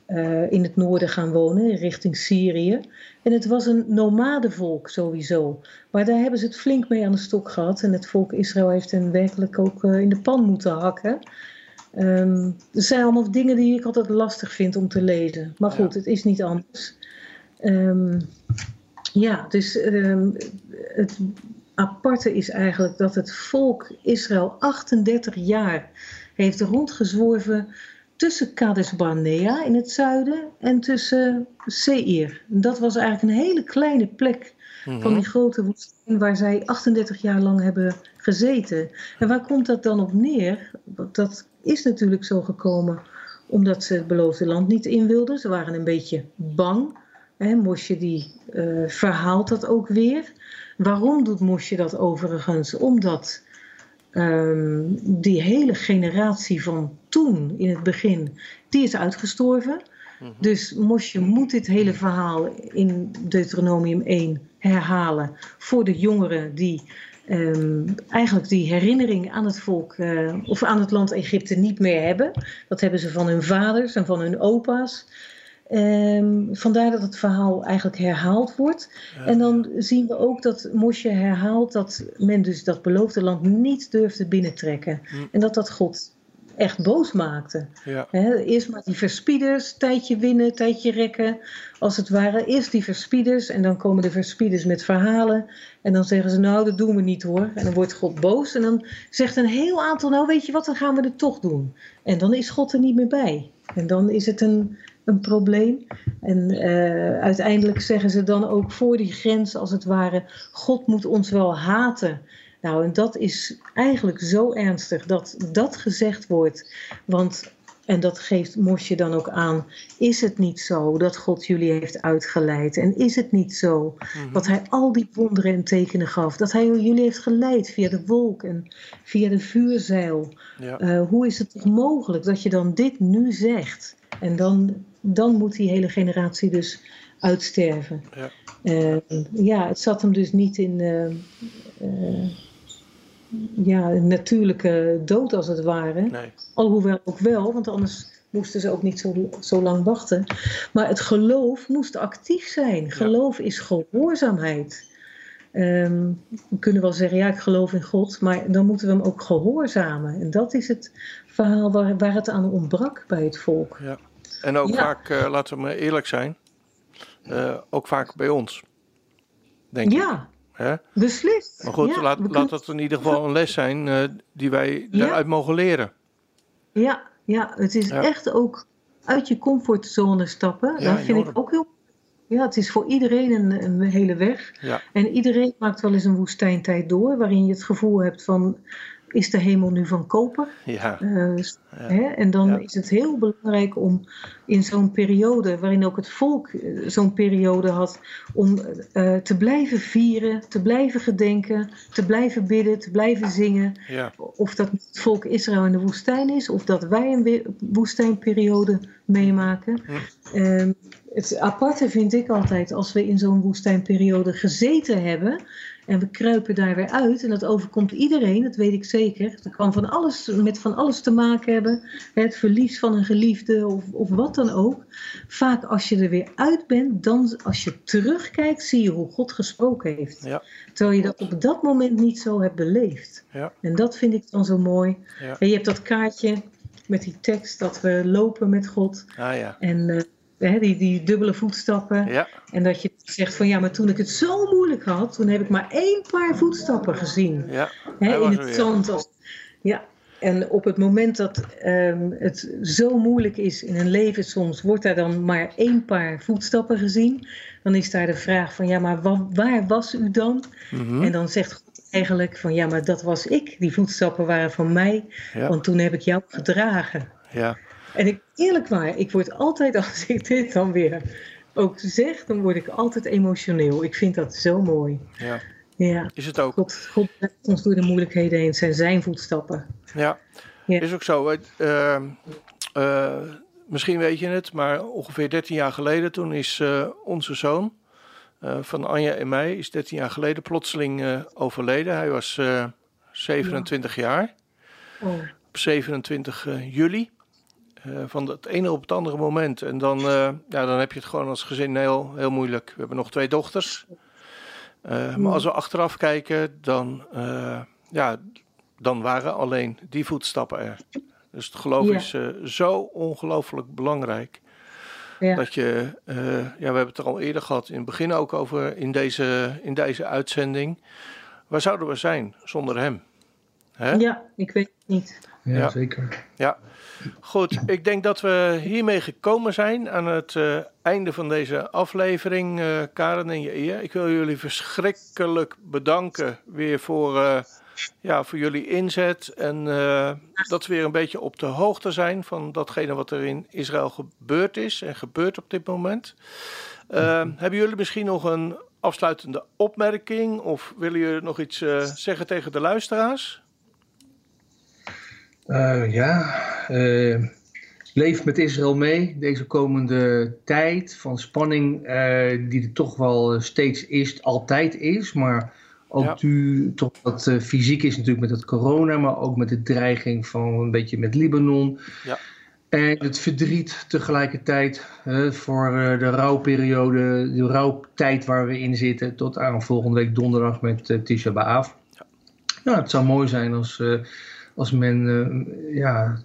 eh, in het noorden gaan wonen, richting Syrië. En het was een nomadenvolk sowieso. Maar daar hebben ze het flink mee aan de stok gehad. En het volk Israël heeft hen werkelijk ook eh, in de pan moeten hakken. Ehm er zijn allemaal dingen die ik altijd lastig vind om te lezen. Maar goed, het is niet anders. Ehm, ja, dus het aparte is eigenlijk dat het volk Israël 38 jaar heeft rondgezworven tussen Kades Barnea in het zuiden en tussen Seir. Dat was eigenlijk een hele kleine plek van
Mhm.
die grote woestijn waar zij 38 jaar lang hebben gezeten. En waar komt dat dan op neer? Dat is natuurlijk zo gekomen omdat ze het beloofde land niet in wilden. Ze waren een beetje bang. Hè, Mosje die eh, verhaalt dat ook weer. Waarom doet Mosje dat overigens? Omdat ehm, die hele generatie van toen, in het begin, die is uitgestorven. Dus Mosje moet dit hele verhaal in Deuteronomium 1 herhalen voor de jongeren die ehm, eigenlijk die herinnering aan het volk eh, of aan het land Egypte niet meer hebben. Dat hebben ze van hun vaders en van hun opa's. Ehm, vandaar dat het verhaal eigenlijk herhaald wordt. En dan zien we ook dat Mosje herhaalt dat men dus dat beloofde land niet durfde binnentrekken. En dat dat God echt boos maakte.
Ja.
Eerst maar die verspieders, tijdje winnen, tijdje rekken. Als het ware, eerst die verspieders en dan komen de verspieders met verhalen. En dan zeggen ze, nou dat doen we niet hoor. En dan wordt God boos en dan zegt een heel aantal, nou weet je wat, dan gaan we het toch doen. En dan is God er niet meer bij. En dan is het een, een probleem. En eh, uiteindelijk zeggen ze dan ook voor die grens, als het ware, God moet ons wel haten. Nou, en dat is eigenlijk zo ernstig dat dat gezegd wordt. Want, en dat geeft Mosje dan ook aan, is het niet zo dat God jullie heeft uitgeleid? En is het niet zo dat hij al die wonderen en tekenen gaf? Dat hij jullie heeft geleid via de wolk en via de vuurzeil?
Ja.
Eh, hoe is het toch mogelijk dat je dan dit nu zegt? En dan, dan moet die hele generatie dus uitsterven.
Ja.
Eh, ja, het zat hem dus niet in eh, eh, ja, een natuurlijke dood als het ware.
Nee.
Alhoewel ook wel, want anders moesten ze ook niet zo, zo lang wachten. Maar het geloof moest actief zijn. Geloof is gehoorzaamheid. Ehm, we kunnen wel zeggen, ja, ik geloof in God, maar dan moeten we hem ook gehoorzamen. En dat is het verhaal waar, waar het aan ontbrak bij het volk.
Ja. En ook
Ja.
vaak, eh, laten we maar eerlijk zijn, eh, ook vaak bij ons. Denk ik.
Ja, beslist.
Maar goed,
Ja,
laat, dat in ieder geval een les zijn eh, die wij
Ja.
daaruit mogen leren.
Ja, ja, het is
Ja.
echt ook uit je comfortzone stappen.
Ja,
dat vind ik ook heel. Ja, het is voor iedereen een, een hele weg.
Ja.
En iedereen maakt wel eens een woestijntijd door, waarin je het gevoel hebt van. Is de hemel nu van koper?
Ja.
Eh, hè? En dan
Ja.
is het heel belangrijk om in zo'n periode, waarin ook het volk eh, zo'n periode had, om eh, te blijven vieren, te blijven gedenken, te blijven bidden, te blijven zingen.
Ja.
Of dat het volk Israël in de woestijn is, of dat wij een woestijnperiode meemaken. Ehm, het aparte vind ik altijd als we in zo'n woestijnperiode gezeten hebben. En we kruipen daar weer uit. En dat overkomt iedereen, dat weet ik zeker. Dat kan van alles, met van alles te maken hebben. Het verlies van een geliefde of, of wat dan ook. Vaak als je er weer uit bent, dan als je terugkijkt, zie je hoe God gesproken heeft.
Ja.
Terwijl je dat op dat moment niet zo hebt beleefd.
Ja.
En dat vind ik dan zo mooi.
Ja.
En je hebt dat kaartje met die tekst dat we lopen met God.
Ah ja.
En eh, hè, die, die dubbele voetstappen.
Ja.
En dat je zegt van ja, maar toen ik het zo moeilijk had, toen heb ik maar één paar voetstappen gezien.
Ja.
Hè, in het zand. Als, ja. En op het moment dat ehm, het zo moeilijk is in een leven soms, wordt daar dan maar één paar voetstappen gezien. Dan is daar de vraag van ja, maar wa- waar was u dan?
Mhm.
En dan zegt God eigenlijk van ja, maar dat was ik. Die voetstappen waren van mij,
Ja.
want toen heb ik jou gedragen.
Ja.
En ik, eerlijk waar, ik word altijd, (laughs) als ik dit dan weer ook zeg, dan word ik altijd emotioneel. Ik vind dat zo mooi.
Ja.
Ja,
Is het ook.
God, God ons door de moeilijkheden heen. Zijn zijn voetstappen.
Ja.
Ja.
Is ook zo. Ehm, eh, misschien weet je het, maar ongeveer 13 jaar geleden, toen is eh, onze zoon eh, van Anja en mij, is 13 jaar geleden plotseling overleden. Hij was eh, 27 jaar.
Oh,
Op 27 eh, juli. Eh, van het ene op het andere moment. En dan, eh, ja, dan heb je het gewoon als gezin heel, heel moeilijk. We hebben nog twee dochters. Eh, maar als we achteraf kijken, dan, ja, dan waren alleen die voetstappen er. Dus het geloof
Ja.
is zo ongelooflijk belangrijk.
ja.
Dat je, ja, we hebben het er al eerder gehad, in het begin ook over in deze, in deze uitzending. Waar zouden we zijn zonder hem? Hè?
Ja, ik weet het niet.
Ja,
Ja.
zeker.
Ja, goed. Ik denk dat we hiermee gekomen zijn aan het eh, einde van deze aflevering, eh, Karen en je. Ik wil jullie verschrikkelijk bedanken weer voor, eh, ja, voor jullie inzet. En dat we weer een beetje op de hoogte zijn van datgene wat er in Israël gebeurd is en gebeurt op dit moment. Eh, hebben jullie misschien nog een afsluitende opmerking of willen jullie nog iets zeggen tegen de luisteraars?
Eh, ja, eh, leef met Israël mee deze komende tijd van spanning, eh, die er toch wel steeds is, altijd is. Maar ook
Ja.
nu toch wat fysiek is natuurlijk met het corona, maar ook met de dreiging van een beetje met Libanon.
Ja.
En het verdriet tegelijkertijd voor de rouwperiode, de rouwtijd waar we in zitten, tot aan volgende week donderdag met Tisha B'Av. Nou, het zou mooi zijn als, als men eh, ja,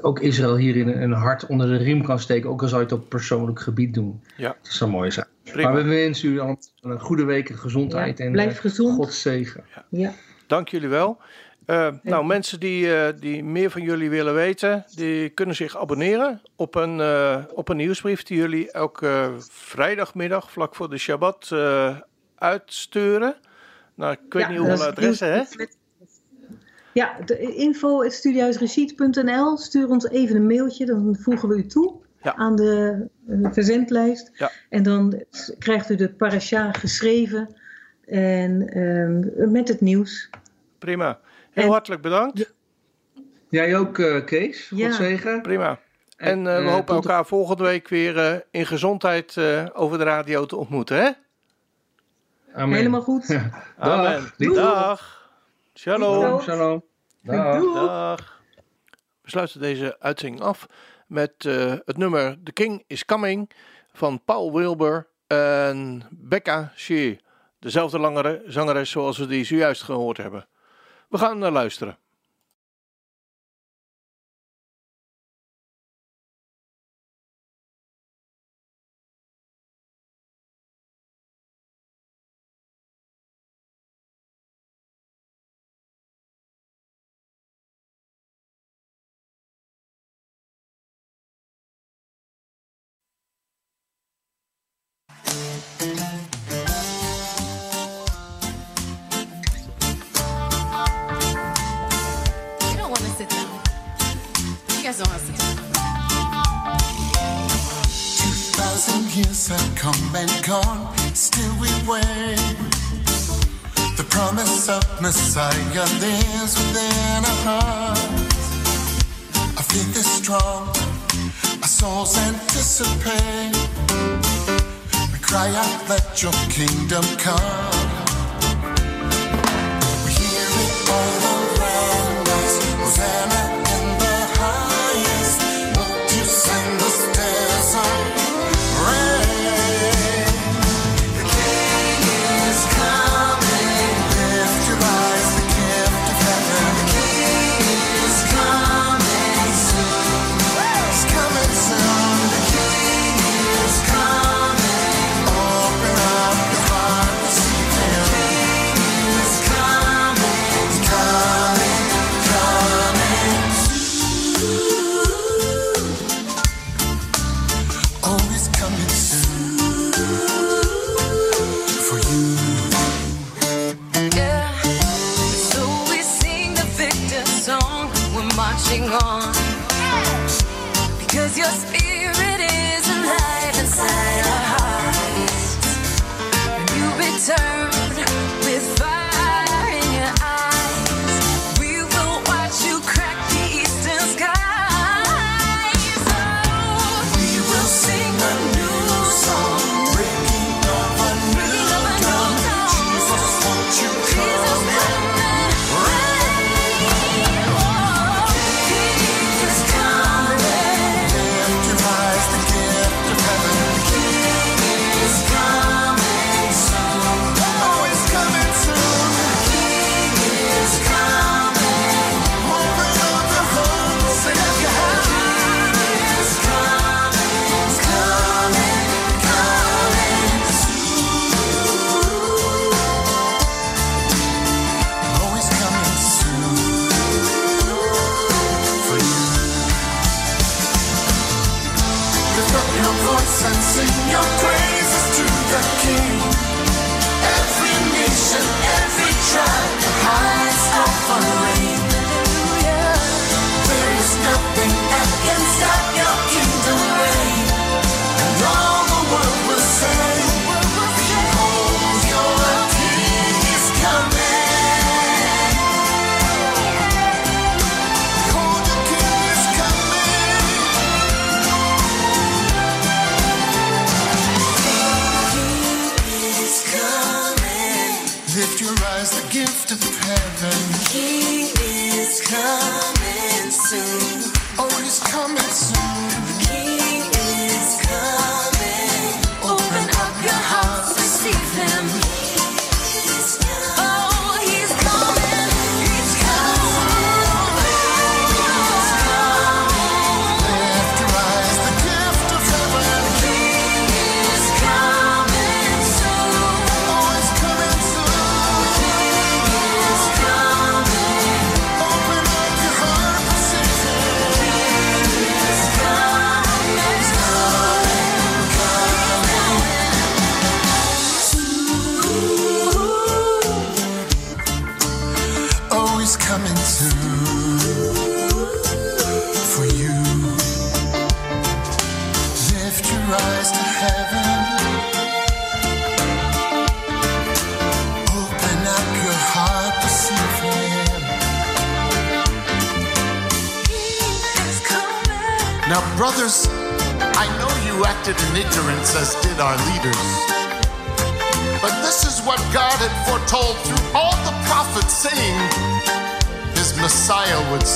ook Israël hier in een hart onder de riem kan steken, ook al zou je het op persoonlijk gebied doen.
Ja.
Dat zou mooi zijn.
Prima.
Maar we wensen u allemaal een goede week, gezondheid
Ja,
en
blijf
eh,
gezond.
Gods zegen.
Ja.
Dank jullie wel. Eh, nou, mensen die, eh, die meer van jullie willen weten, die kunnen zich abonneren op een, eh, op een nieuwsbrief die jullie elke eh, vrijdagmiddag vlak voor de Shabbat eh, uitsturen. Nou, ik weet
Ja,
niet hoeveel
is
adressen, hè?
Ja, de info.studiehuisreciet.nl. Stuur ons even een mailtje, dan voegen we u toe
Ja.
aan de eh, verzendlijst.
Ja.
En dan krijgt u de parasha geschreven en ehm, met het nieuws.
Prima. Heel
En-
hartelijk bedankt.
Jij ook, eh, Kees.
Ja.
Zegen.
Prima. En eh, we hopen
de-
elkaar volgende week weer eh, in gezondheid eh, over de radio te ontmoeten, hè?
Amen.
Helemaal goed. (laughs)
Amen.
Doei.
Dag. Shalom.
Shalom. Shalom. Dag.
We sluiten deze uitzending af met eh, het nummer The King is Coming van Paul Wilbur en Becca Shea. Dezelfde langere zangeres zoals we die zojuist gehoord hebben. We gaan naar luisteren.
Gone, still we wait. The promise of Messiah lives within our hearts. Our faith is strong, our souls anticipate. We cry out, let your kingdom come.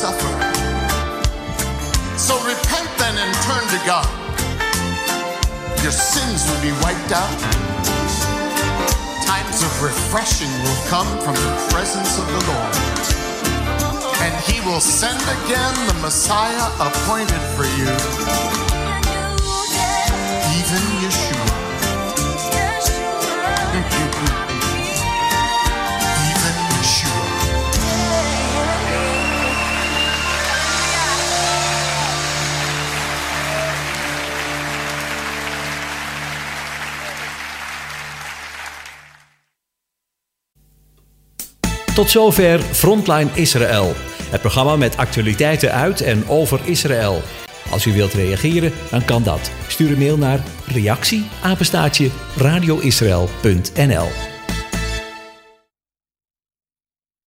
suffer. So repent then and turn to God. Your sins will be wiped out. Times of refreshing will come from the presence of the Lord. And he will send again the Messiah appointed for you
Tot zover Frontline Israël. Het programma met actualiteiten uit en over Israël. Als u wilt reageren, dan kan dat. Stuur een mail naar reactie radioisrael.nl